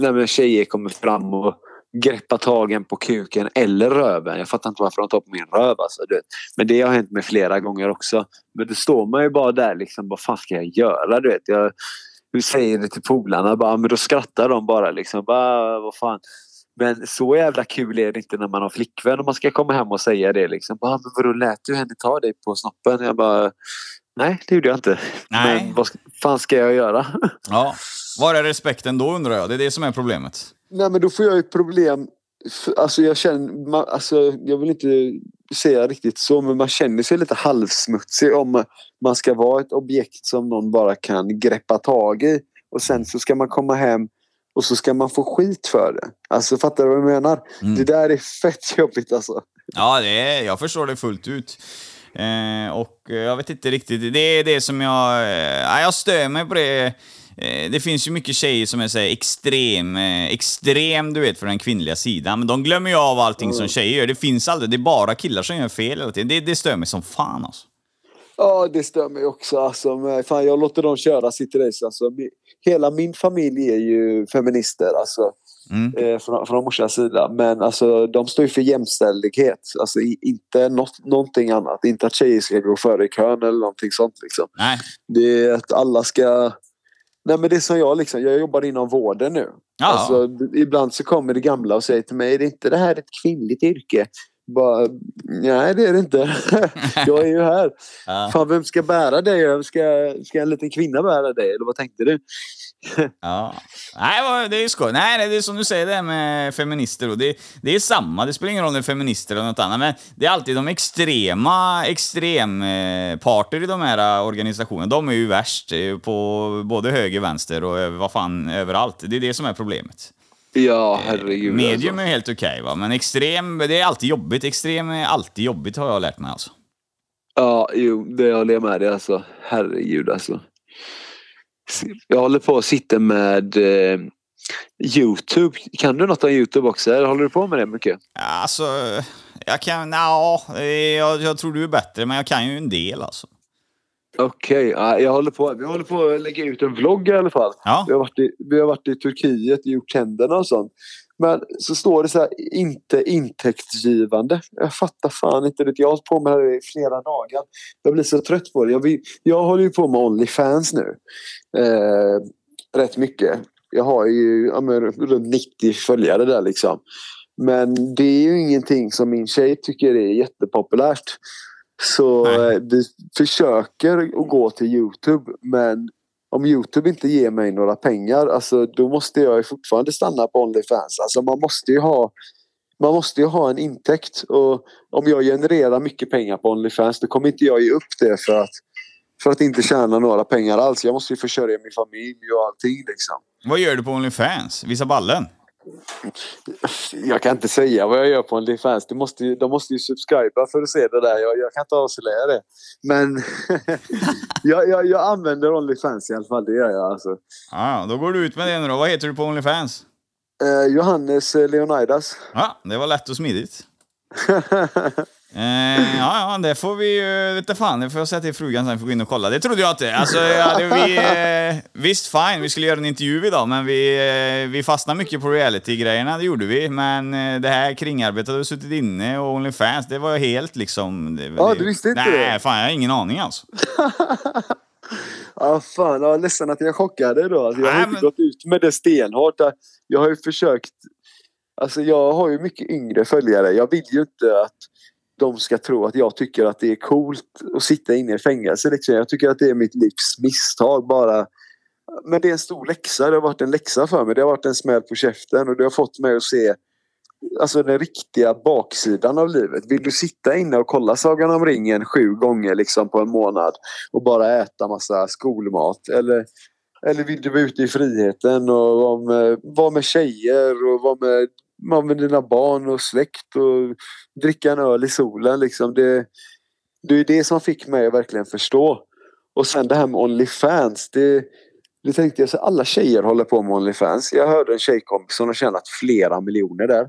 eh, när tjejer kommer fram och greppar tagen på kuken eller röven. Jag fattar inte varför de tar på min röv. Alltså, du vet. Men det har hänt mig flera gånger också. Men då står man ju bara där liksom. Vad fan ska jag göra? Du vet, jag du säger det till polarna. Bara, men då skrattar de bara. Liksom. Bara, vad fan. Men så jävla kul är det inte när man har flickvän och man ska komma hem och säga det. Liksom. Bara, men vadå, lät du henne ta dig på snoppen? Jag bara, nej det gjorde jag inte. Nej. Men vad ska- fan ska jag göra? Ja. Var är respekten då undrar jag? Det är det som är problemet. nej men då får jag ju problem. Alltså jag känner, man, alltså jag vill inte säga riktigt så men man känner sig lite halvsmutsig om man ska vara ett objekt som någon bara kan greppa tag i. Och sen så ska man komma hem och så ska man få skit för det. Alltså fattar du vad jag menar? Mm. Det där är fett jobbigt alltså. Ja, det är, jag förstår det fullt ut. Eh, och eh, jag vet inte riktigt, det är det som jag... Eh, ja, jag stör mig på det. Eh, det finns ju mycket tjejer som är så här extrem, eh, extrem du vet, för den kvinnliga sidan. Men de glömmer ju av allting som tjejer gör. Det finns aldrig, det är bara killar som gör fel hela tiden. Det, det stör mig som fan alltså. Ja, det stör mig också. Alltså, men fan, jag låter dem köra sitt race. Alltså, hela min familj är ju feminister alltså, Mm. eh, från, från morsans sida. Men alltså, de står ju för jämställdhet. Alltså, inte något, någonting annat. Inte att tjejer ska gå före i kön eller någonting sånt. Liksom. Nej. Det är att alla ska... Nej, men det är som jag. Liksom, jag jobbar inom vården nu. Ja. Alltså, ibland så kommer det gamla och säger till mig, är det inte det här ett kvinnligt yrke? Bara, nej det är det inte. jag är ju här. Ja. Fan, vem ska bära dig? Vem ska, ska en liten kvinna bära dig? Eller vad tänkte du? Ja. Nej, det är ju skoj. Nej, det är som du säger det här med feminister. Och det, det är samma, det spelar ingen roll om det är feminister eller något annat. Men det är alltid de extrema extremparter i de här eh, organisationerna. De är ju värst eh, på både höger, vänster och vad fan överallt. Det är det som är problemet. Ja, herregud. Medium alltså. är helt okej, va? men extrem, det är alltid jobbigt. Extrem är alltid jobbigt har jag lärt mig alltså. Ja, jo, det håller jag med dig. Alltså. Herregud alltså. Jag håller på att sitta med eh, Youtube. Kan du något om Youtube också? Eller håller du på med det mycket? Alltså, jag kan, ja, jag, jag tror du är bättre, men jag kan ju en del alltså. Okej, ja, jag håller på. Vi håller på att lägga ut en vlogg i alla fall. Ja. Vi har varit i, vi har varit i Turkiet, gjort tänderna och sånt. Men så står det så här, inte intäktsgivande. Jag fattar fan inte det. Jag har hållit på med det här i flera dagar. Jag blir så trött på det. Jag, vill, jag håller ju på med Onlyfans nu. Eh, rätt mycket. Jag har ju ja, men, runt 90 följare där liksom. Men det är ju ingenting som min tjej tycker är jättepopulärt. Så Nej. eh, vi försöker att gå till Youtube men om Youtube inte ger mig några pengar alltså då måste jag ju fortfarande stanna på Onlyfans. Alltså man måste ju ha man måste ju ha en intäkt och om jag genererar mycket pengar på Onlyfans då kommer inte jag ge upp det för att för att inte tjäna några pengar alls. Jag måste ju försörja min familj och allting liksom. Vad gör du på Onlyfans? Visa ballen? Jag kan inte säga vad jag gör på Onlyfans. De måste ju, de måste ju subscriba för att se det där. Jag, jag kan inte avslöja det. Men jag, jag, jag använder Onlyfans i alla fall. Det gör jag alltså. Ja, då går du ut med det nu då. Vad heter du på Onlyfans? Eh, Johannes eh, Leonidas. Ja, det var lätt och smidigt. Eh, ja, ja, det får vi ju... Vet du fan, det får jag säga till frugan sen, får gå in och kolla. Det trodde jag inte. Alltså, ja, det, vi, eh, visst, fine, vi skulle göra en intervju idag, men vi, eh, vi fastnade mycket på reality-grejerna, det gjorde vi. Men eh, det här kringarbetet, vi suttit inne och Onlyfans, det var ju helt liksom... Det, Ja, det, du visste inte nej, det? fan, jag har ingen aning alltså. Ja, fan. Jag är ledsen att jag chockade då. Alltså, jag har Nej, inte men- gått ut med det stenhårt. Jag har ju försökt. Alltså jag har ju mycket yngre följare. Jag vill ju inte att de ska tro att jag tycker att det är coolt att sitta inne i fängelse. Liksom. Jag tycker att det är mitt livs misstag bara. Men det är en stor läxa. Det har varit en läxa för mig. Det har varit en smäll på käften och det har fått mig att se alltså den riktiga baksidan av livet. Vill du sitta inne och kolla Sagan om ringen sju gånger liksom på en månad och bara äta massa skolmat eller, eller vill du vara ute i friheten och vara med, vara med tjejer och vara med, vara med dina barn och släkt och dricka en öl i solen liksom. Det, det är det som fick mig att verkligen förstå. Och sen det här med Onlyfans. Det, det tänkte jag så alla tjejer håller på med Onlyfans. Jag hörde en tjejkompis som har tjänat flera miljoner där.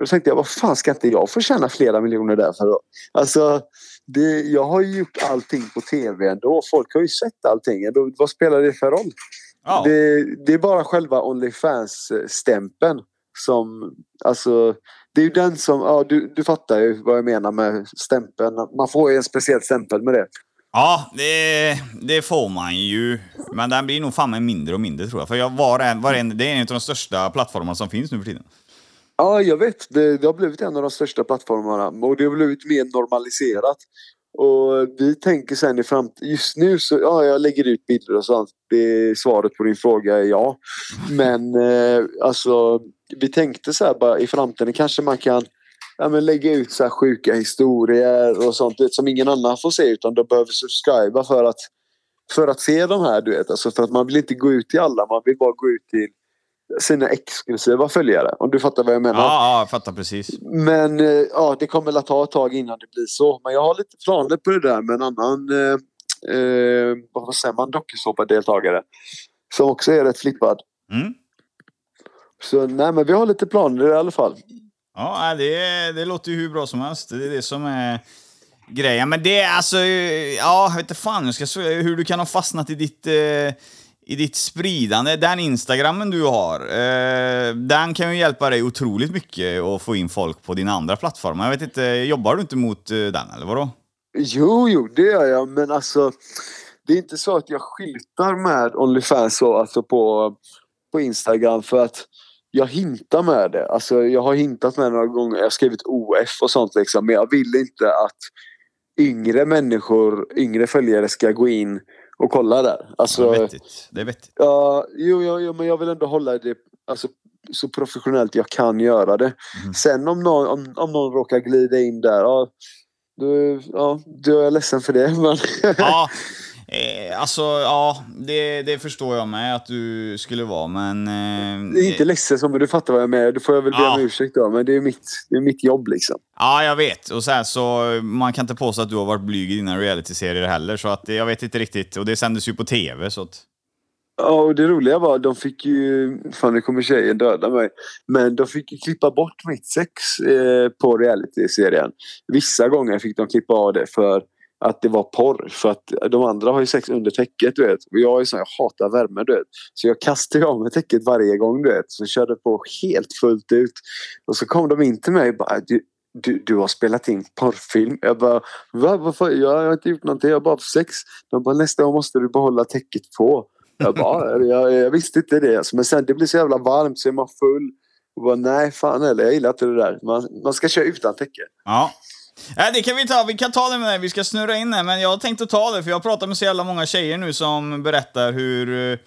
Då tänkte jag, vad fan ska inte jag få tjäna flera miljoner där för då? Alltså, det, jag har ju gjort allting på tv ändå. Folk har ju sett allting. Ändå. Vad spelar det för roll? Ja. Det, det är bara själva Onlyfans-stämpeln som... Alltså, det är ju den som... Ja, du, du fattar ju vad jag menar med stämpeln. Man får ju en speciell stämpel med det. Ja, det, det får man ju. Men den blir nog fan med mindre och mindre tror jag. För jag var en, var en, det är en av de största plattformarna som finns nu för tiden. Ja, jag vet. Det, det har blivit en av de största plattformarna och det har blivit mer normaliserat. Och vi tänker sen i framtiden, just nu så, ja jag lägger ut bilder och sånt. Det är svaret på din fråga är ja. Men eh, alltså, vi tänkte så här bara i framtiden kanske man kan ja, men lägga ut så här sjuka historier och sånt vet, som ingen annan får se utan de behöver subscriba för att, för att se de här du vet. Alltså för att man vill inte gå ut till alla, man vill bara gå ut till sina exklusiva följare. Om du fattar vad jag menar. Ja, ja jag fattar precis. Men eh, ja, det kommer att ta ett tag innan det blir så. Men jag har lite planer på det där med en annan eh, eh, vad säger man, dokusåpadeltagare. Som också är rätt flippad. Mm. Så nej men vi har lite planer i alla fall. Ja, det, det låter ju hur bra som helst. Det är det som är grejen. Men det är alltså, ja, jag vet inte fan jag ska, hur du kan ha fastnat i ditt, eh, i ditt spridande. Den Instagrammen du har, eh, den kan ju hjälpa dig otroligt mycket att få in folk på dina andra plattformar. Jag vet inte, jobbar du inte mot eh, den eller vadå? Jo, jo, det gör jag. Men alltså, det är inte så att jag skyltar med Onlyfans alltså på, på Instagram för att jag hintar med det. Alltså, jag har hintat med det några gånger. Jag har skrivit OF och sånt liksom. Men jag vill inte att yngre människor, yngre följare ska gå in och kolla där. Alltså, det är vettigt. Det är vettigt. Ja, jo, jo, jo, men jag vill ändå hålla det alltså, så professionellt jag kan göra det. Mm. Sen om någon, om, om någon råkar glida in där, ja, då, ja, då är jag ledsen för det. Men Ja, eh, alltså ja, det, det förstår jag med att du skulle vara, men... Eh, det är inte ledsen som men du fattar vad jag menar. Då får jag väl be Ja. om ursäkt då. Men det är mitt, det är mitt jobb liksom. Ja, jag vet. Och så, här, så man kan inte påstå att du har varit blyg i dina realityserier heller, så att jag vet inte riktigt. Och det sändes ju på tv, så att... Ja, och det roliga var de fick ju, fan nu kommer tjejen döda mig. Men de fick ju klippa bort mitt sex eh, på realityserien. Vissa gånger fick de klippa av det för att det var porr. För att de andra har ju sex under täcket du vet. Och jag är sån, jag hatar värme du vet. Så jag kastade av mig täcket varje gång du vet. Så jag körde på helt fullt ut. Och så kom de in till mig och bara äh, du, du, du har spelat in porrfilm. Jag bara, va? Varför? Jag har inte gjort någonting, jag har bara haft sex. De bara, nästa gång måste du behålla täcket på. Jag bara, jag, jag visste inte det. Alltså, men sen det blir så jävla varmt så är man full. Och bara, nej, fan eller jag gillar inte det där. Man, man ska köra utan täcke. Ja. Nej, det kan vi ta. Vi kan ta det med det. Vi ska snurra in det. Men jag har tänkt att ta det, för jag pratar med så jävla många tjejer nu som berättar hur... Eh,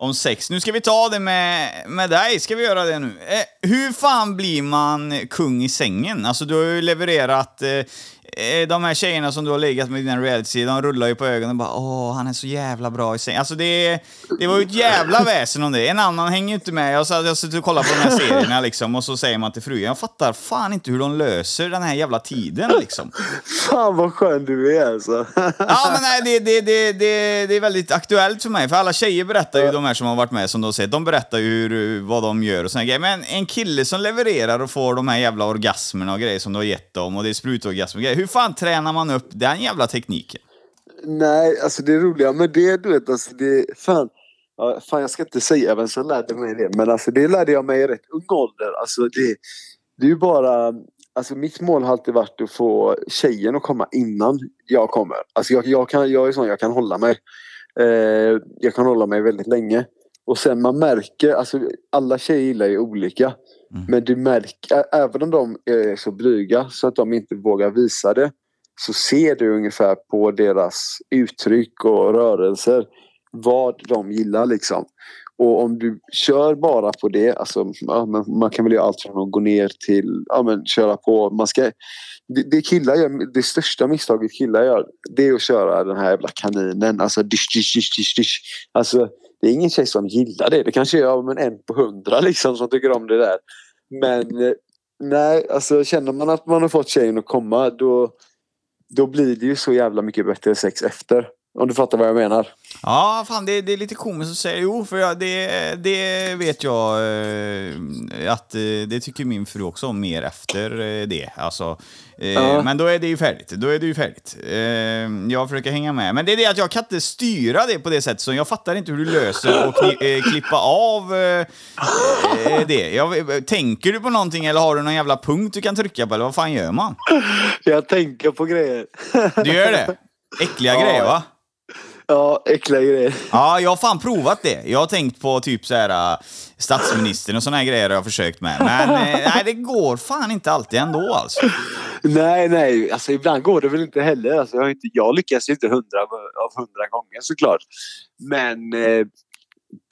om sex. Nu ska vi ta det med, med dig. Ska vi göra det nu? Eh, hur fan blir man kung i sängen? Alltså, du har ju levererat... Eh, de här tjejerna som du har legat med i dina reality de rullar ju på ögonen och bara åh, han är så jävla bra i säng. Alltså det, det var ju ett jävla väsen om det. En annan hänger ju inte med. Jag har jag suttit och kollat på de här serierna liksom och så säger man till frugan, jag fattar fan inte hur de löser den här jävla tiden liksom. Fan vad skön du är alltså. Ja, men nej, det, det, det, det, det är väldigt aktuellt för mig. För alla tjejer berättar ju, de här som har varit med, som du har sett, de berättar ju hur, vad de gör och såna grejer. Men en kille som levererar och får de här jävla orgasmerna och grejer som du har gett dem, och det är sprutorgasmer och grejer. Hur fan tränar man upp den jävla tekniken? Nej, alltså det roliga med det, du vet, alltså det, fan, ja, fan jag ska inte säga vem som lärde mig det, men alltså det lärde jag mig i rätt ung ålder. Alltså det, det är ju bara, alltså mitt mål har alltid varit att få tjejen att komma innan jag kommer. Alltså jag, jag, kan, jag är sån, jag kan hålla mig. Eh, jag kan hålla mig väldigt länge. Och sen man märker, alltså alla tjejer gillar ju olika. Mm. Men du märker, även om de eh, är så blyga så att de inte vågar visa det så ser du ungefär på deras uttryck och rörelser vad de gillar liksom. Och om du kör bara på det, alltså, ja, men man kan väl göra allt från att gå ner till ja, men, köra på. Man ska, det, det, killar gör, det största misstaget killar gör det är att köra den här jävla kaninen. Alltså, dish, dish, dish, dish, dish. alltså det är ingen tjej som gillar det. Det kanske är ja, men en på hundra liksom, som tycker om det där. Men eh, nej, alltså känner man att man har fått tjejen att komma då, då blir det ju så jävla mycket bättre sex efter. Om du fattar vad jag menar. Ja, fan det, det är lite komiskt att säga. Jo, för jag, det, det vet jag eh, att eh, det tycker min fru också om mer efter eh, det. Alltså, eh, Ja. Men då är det ju färdigt. Då är det ju färdigt. Eh, jag försöker hänga med. Men det är det att jag kan inte styra det på det sättet, så jag fattar inte hur du löser och kni, eh, klippa av det. Jag, tänker du på någonting eller har du någon jävla punkt du kan trycka på, eller vad fan gör man? Jag tänker på grejer. Du gör det? Äckliga Ja. grejer, va? Ja, äckliga grejer. Ja, jag har fan provat det. Jag har tänkt på typ så här äh, statsministern och såna här grejer har jag försökt med. Men eh, nej, det går fan inte alltid ändå alltså. Nej, nej, alltså ibland går det väl inte heller. Alltså, jag, har inte, jag lyckas ju inte hundra av hundra gånger såklart. Men eh,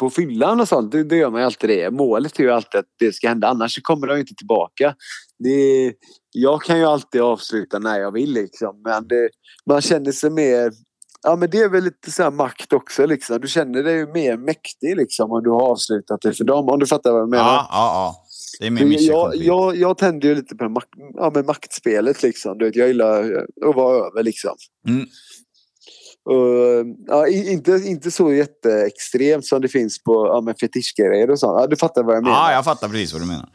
på fyllan och sånt, det, det gör man ju alltid det. Målet är ju alltid att det ska hända, annars kommer de inte tillbaka. Det, jag kan ju alltid avsluta när jag vill liksom, men det, man känner sig mer... Ja men det är väl lite så makt också liksom. Du känner dig ju mer mäktig liksom om du har avslutat det för dem. Om du fattar vad jag menar. Ja, ja, ja. Det är mission jag, jag, jag tänder ju lite på mak ja, men maktspelet liksom. Du vet, jag gillar att vara över liksom. Mm. Och, ja, inte, inte så jätteextremt som det finns på ja, fetischgrejer och sånt. Ja, du fattar vad jag menar. Ja, jag fattar precis vad du menar.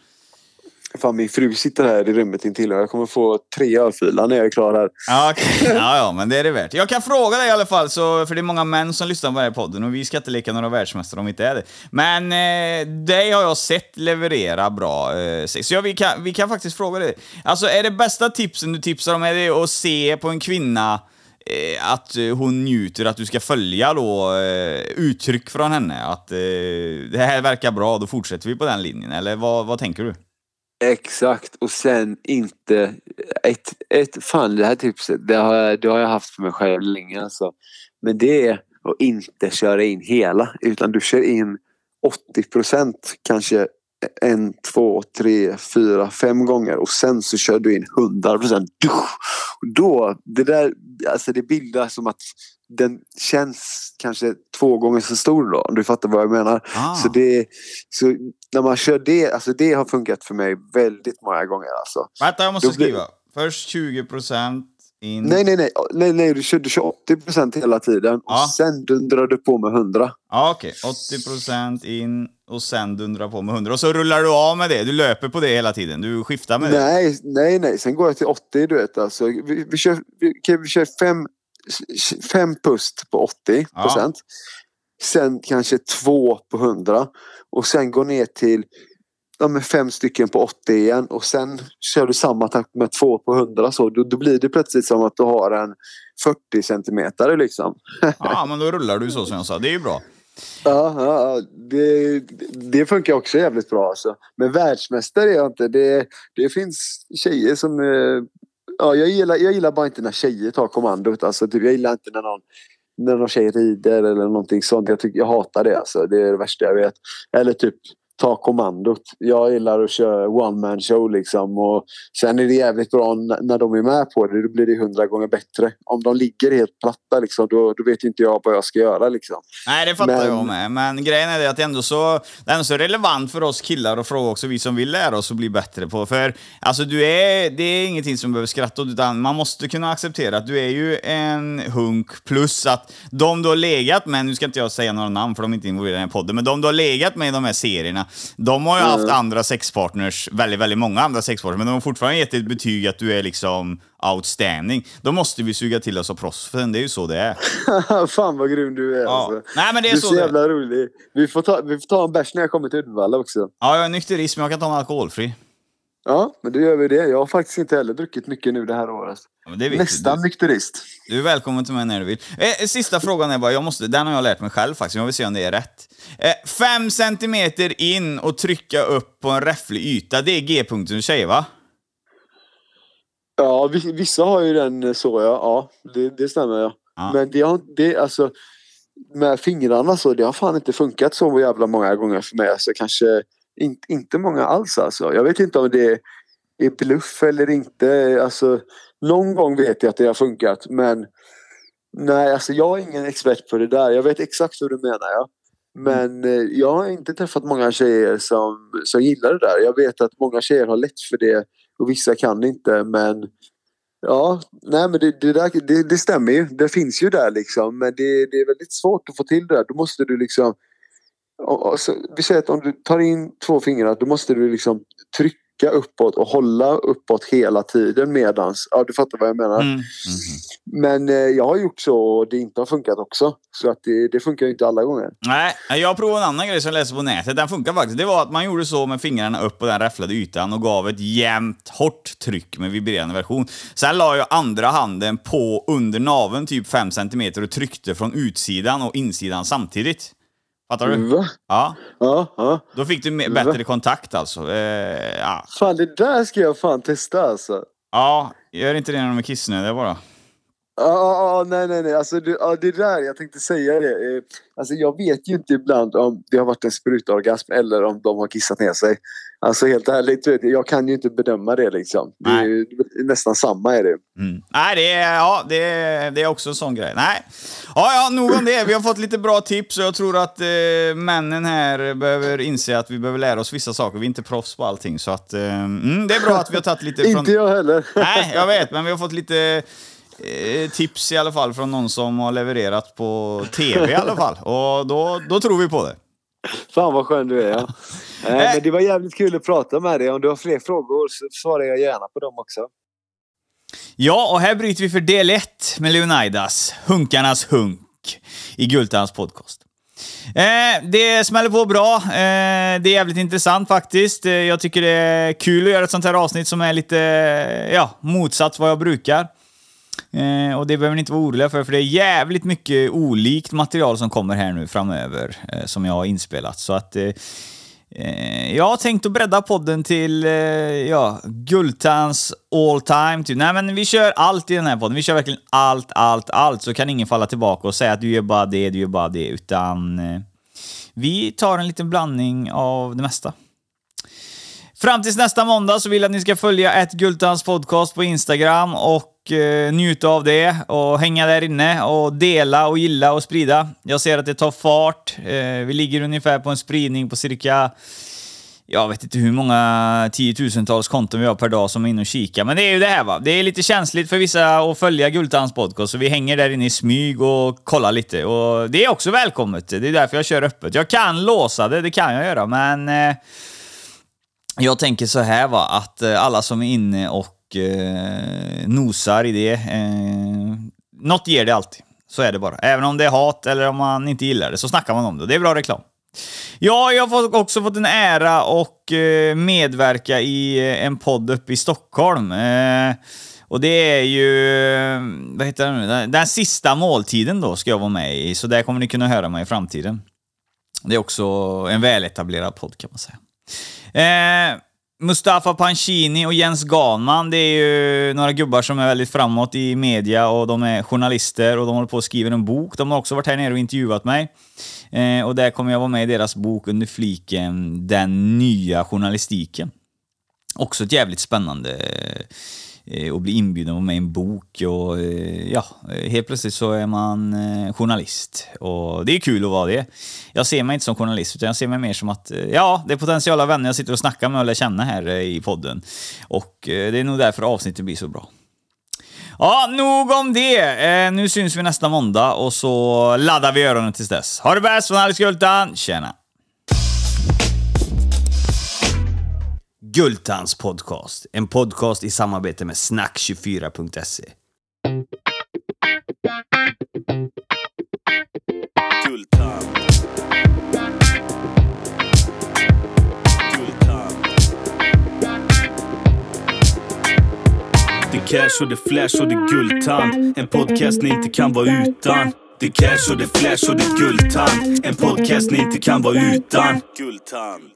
Fan, min fru sitter här i rummet intill och jag kommer få tre örfilar när jag är klar här. Ja, okay. ja, ja, men det är det värt. Jag kan fråga dig i alla fall, så, för det är många män som lyssnar på den här podden och vi ska inte leka några världsmästare om vi inte är det. Men eh, dig har jag sett leverera bra eh, sex. Så ja, vi, kan, vi kan faktiskt fråga dig. Alltså, är det bästa tipsen du tipsar om, är det att se på en kvinna eh, att hon njuter, att du ska följa då eh, uttryck från henne? Att eh, det här verkar bra, då fortsätter vi på den linjen. Eller vad, vad tänker du? Exakt och sen inte ett, ett fan det här tipset det har, jag- det har jag haft för mig själv länge alltså. Men det är att inte köra in hela utan du kör in 80 procent kanske en, två, tre, fyra, fem gånger och sen så kör du in 100 procent. Då, det där, alltså det bildas som att den känns kanske två gånger så stor då om du fattar vad jag menar. Ah. Så, det, så när man kör det, alltså det har funkat för mig väldigt många gånger alltså. Vänta, jag måste Då blir- skriva. Först 20% in... Nej, nej, nej, nej, nej du, kör, du kör 80 procent hela tiden Ja. och sen dundrar du på med 100. Ja, okej. 80% in och sen dundra på med 100. Och så rullar du av med det. Du löper på det hela tiden. Du skiftar med det. Nej, nej, nej, sen går jag till 80 du vet alltså. Vi, vi kör, vi, vi kör fem, fem pust på 80 procent. Sen kanske två på 100 och sen går ner till ja, med fem stycken på 80 igen och sen kör du samma takt med två på 100 så då, då blir det plötsligt som att du har en 40 centimeter liksom. Ja, men då rullar du så som jag sa. Det är ju bra. Ja, ja det, det funkar också jävligt bra alltså. Men världsmästare är jag inte. Det, det finns tjejer som... eh, Ja, jag, gillar, jag gillar bara inte när tjejer tar kommandot. Alltså, typ, jag gillar inte när någon, när någon tjej rider eller någonting sånt. Jag, tycker, jag hatar det alltså. Det är det värsta jag vet. Eller typ ta kommandot. Jag gillar att köra one man show liksom. Och sen är det jävligt bra när de är med på det. Då blir det hundra gånger bättre. Om de ligger helt platta liksom, då, då vet inte jag vad jag ska göra liksom. Nej, det fattar Men- jag med. Men grejen är det att det ändå så, det är ändå så relevant för oss killar att fråga också, vi som vill lära oss att bli bättre på. För alltså, du är, det är ingenting som behöver skratta åt, utan man måste kunna acceptera att du är ju en hunk plus att de du har legat med, nu ska inte jag säga några namn för de är inte involverade i den här podden, men de du har legat med i de här serierna, de har ju haft andra sexpartners, väldigt, väldigt många andra sexpartners, men de har fortfarande gett ett betyg att du är liksom outstanding. Då måste vi suga till oss av proffsen, det är ju så det är. Fan vad grym du är Ja. alltså. Nej, men det är du är så så det jävla rolig. Vi får, ta, vi får ta en bärs när jag kommer till Uddevalla också. Ja, jag är nykterist, men jag kan ta en alkoholfri. Ja, men då gör vi det. Jag har faktiskt inte heller druckit mycket nu det här året. Ja, det. Nästan nykterist. Du, är välkommen till mig när du vill. Eh, sista frågan är bara, jag måste, den har jag lärt mig själv faktiskt, jag vill se om det är rätt. Eh, fem centimeter in och trycka upp på en räfflig yta, det är G-punkten du säger va? Ja, vi- vissa har ju den så ja. Ja, det, det stämmer ja. Ja. Men det har det alltså med fingrarna så det har fan inte funkat så jävla många gånger för mig. Alltså kanske in, inte många alls alltså. Jag vet inte om det är bluff eller inte. Alltså någon gång vet jag att det har funkat men nej alltså jag är ingen expert på det där. Jag vet exakt hur du menar ja. Men eh, jag har inte träffat många tjejer som, som gillar det där. Jag vet att många tjejer har lätt för det och vissa kan inte men Ja, nej men det, det, där, det, det stämmer ju. Det finns ju där liksom. Men det, det är väldigt svårt att få till det där. Då måste du liksom... och- och så, vi säger att om du tar in två fingrar då måste du liksom trycka uppåt och hålla uppåt hela tiden medans... Ja, du fattar vad jag menar. Mm. Men eh, jag har gjort så och det inte har funkat också. Så att det, det funkar ju inte alla gånger. Nej, jag provade en annan grej som jag läste på nätet, den funkar faktiskt. Det var att man gjorde så med fingrarna upp på den räfflade ytan och gav ett jämnt, hårt tryck med vibrerande version. Sen la jag andra handen på under naveln, typ 5 cm och tryckte från utsidan och insidan samtidigt. Fattar du? Va? Ja. Ja, ja. Då fick du bättre kontakt alltså. Eh, ja. Fan det där ska jag fan testa alltså. ja, gör inte det när de är kissnödiga bara. Ja, ja, ja, nej, nej, nej. Alltså, det, ja, det där, jag tänkte säga det. Eh, Alltså, jag vet ju inte ibland om det har varit en sprutorgasm eller om de har kissat ner sig. Alltså helt ärligt, du vet, jag kan ju inte bedöma det liksom. Det är ju nästan samma är det. Mm. Nej, det är, ja, det, är, det är också en sån grej. Nej. Ja, ja, nog om det. Vi har fått lite bra tips och jag tror att eh, männen här behöver inse att vi behöver lära oss vissa saker. Vi är inte proffs på allting, så att eh, mm, det är bra att vi har tagit lite från... Inte jag heller. Nej, jag vet, men vi har fått lite eh, tips i alla fall från någon som har levererat på tv i alla fall. Och då, då tror vi på det. Fan vad skön du är. Ja. Eh. Men det var jävligt kul att prata med dig. Om du har fler frågor så svarar jag gärna på dem också. Ja, och här bryter vi för del 1 med Leonidas, Hunkarnas hunk, i Gultans podcast. Eh, det smäller på bra. Eh, det är jävligt intressant faktiskt. Eh, jag tycker det är kul att göra ett sånt här avsnitt som är lite ja, motsatt vad jag brukar. Eh, och det behöver ni inte vara oroliga för, för det är jävligt mycket olikt material som kommer här nu framöver, eh, som jag har inspelat. Så att eh, eh jag har tänkt att bredda podden till eh, ja, Gultans all time. Typ. Nej, men vi kör allt i den här podden. Vi kör verkligen allt, allt, allt. Så kan ingen falla tillbaka och säga att du gör bara det, du gör bara det. Utan eh, vi tar en liten blandning av det mesta. Fram tills nästa måndag så vill jag att ni ska följa ett Gultans podcast på Instagram och eh, njuta av det och hänga där inne och dela och gilla och sprida. Jag ser att det tar fart. Eh, vi ligger ungefär på en spridning på cirka jag vet inte hur många tiotusentals konton vi har per dag som är inne och kikar. Men det är ju det här va. Det är lite känsligt för vissa att följa Gultans podcast, så vi hänger där inne i smyg och kollar lite. Och det är också välkommet. Det är därför jag kör öppet. Jag kan låsa det, det kan jag göra, men... Eh, jag tänker så här va, att eh, alla som är inne och eh, nosar i det, eh, något ger det alltid. Så är det bara. Även om det är hat eller om man inte gillar det så snackar man om det. Det är bra reklam. Ja, jag har också fått en ära och eh, medverka i eh, en podd uppe i Stockholm. Eh, och det är ju, vad heter det nu, den sista måltiden då ska jag vara med i, så där kommer ni kunna höra mig i framtiden. Det är också en väletablerad podd kan man säga. Eh, Mustafa Pancini och Jens Ganman, det är ju några gubbar som är väldigt framåt i media och de är journalister och de håller på att skriva en bok. De har också varit här nere och intervjuat mig. Eh, och där kommer jag vara med i deras bok under fliken Den nya journalistiken. Också ett jävligt spännande Eh, och bli inbjuden att vara med i en bok och eh, ja, eh, helt plötsligt så är man journalist. Och det är kul att vara det. Jag ser mig inte som journalist utan jag ser mig mer som att, ja, det är potentiella vänner jag sitter och snackar med och lär känna här i podden. Och det är nog därför avsnittet blir så bra. Ja, nog om det. Nu syns vi nästa måndag och så laddar vi öronen tills dess. Ha det bäst från Alex Gultan. Tjena! Gultans podcast. En podcast i samarbete med snack24.se. Guldtand. Guldtand. Det är cash och det är flash och det är guldtand. En podcast ni inte kan vara utan. Det är cash och det är flash och det är guldtand. En podcast ni inte kan vara utan. Guldtand.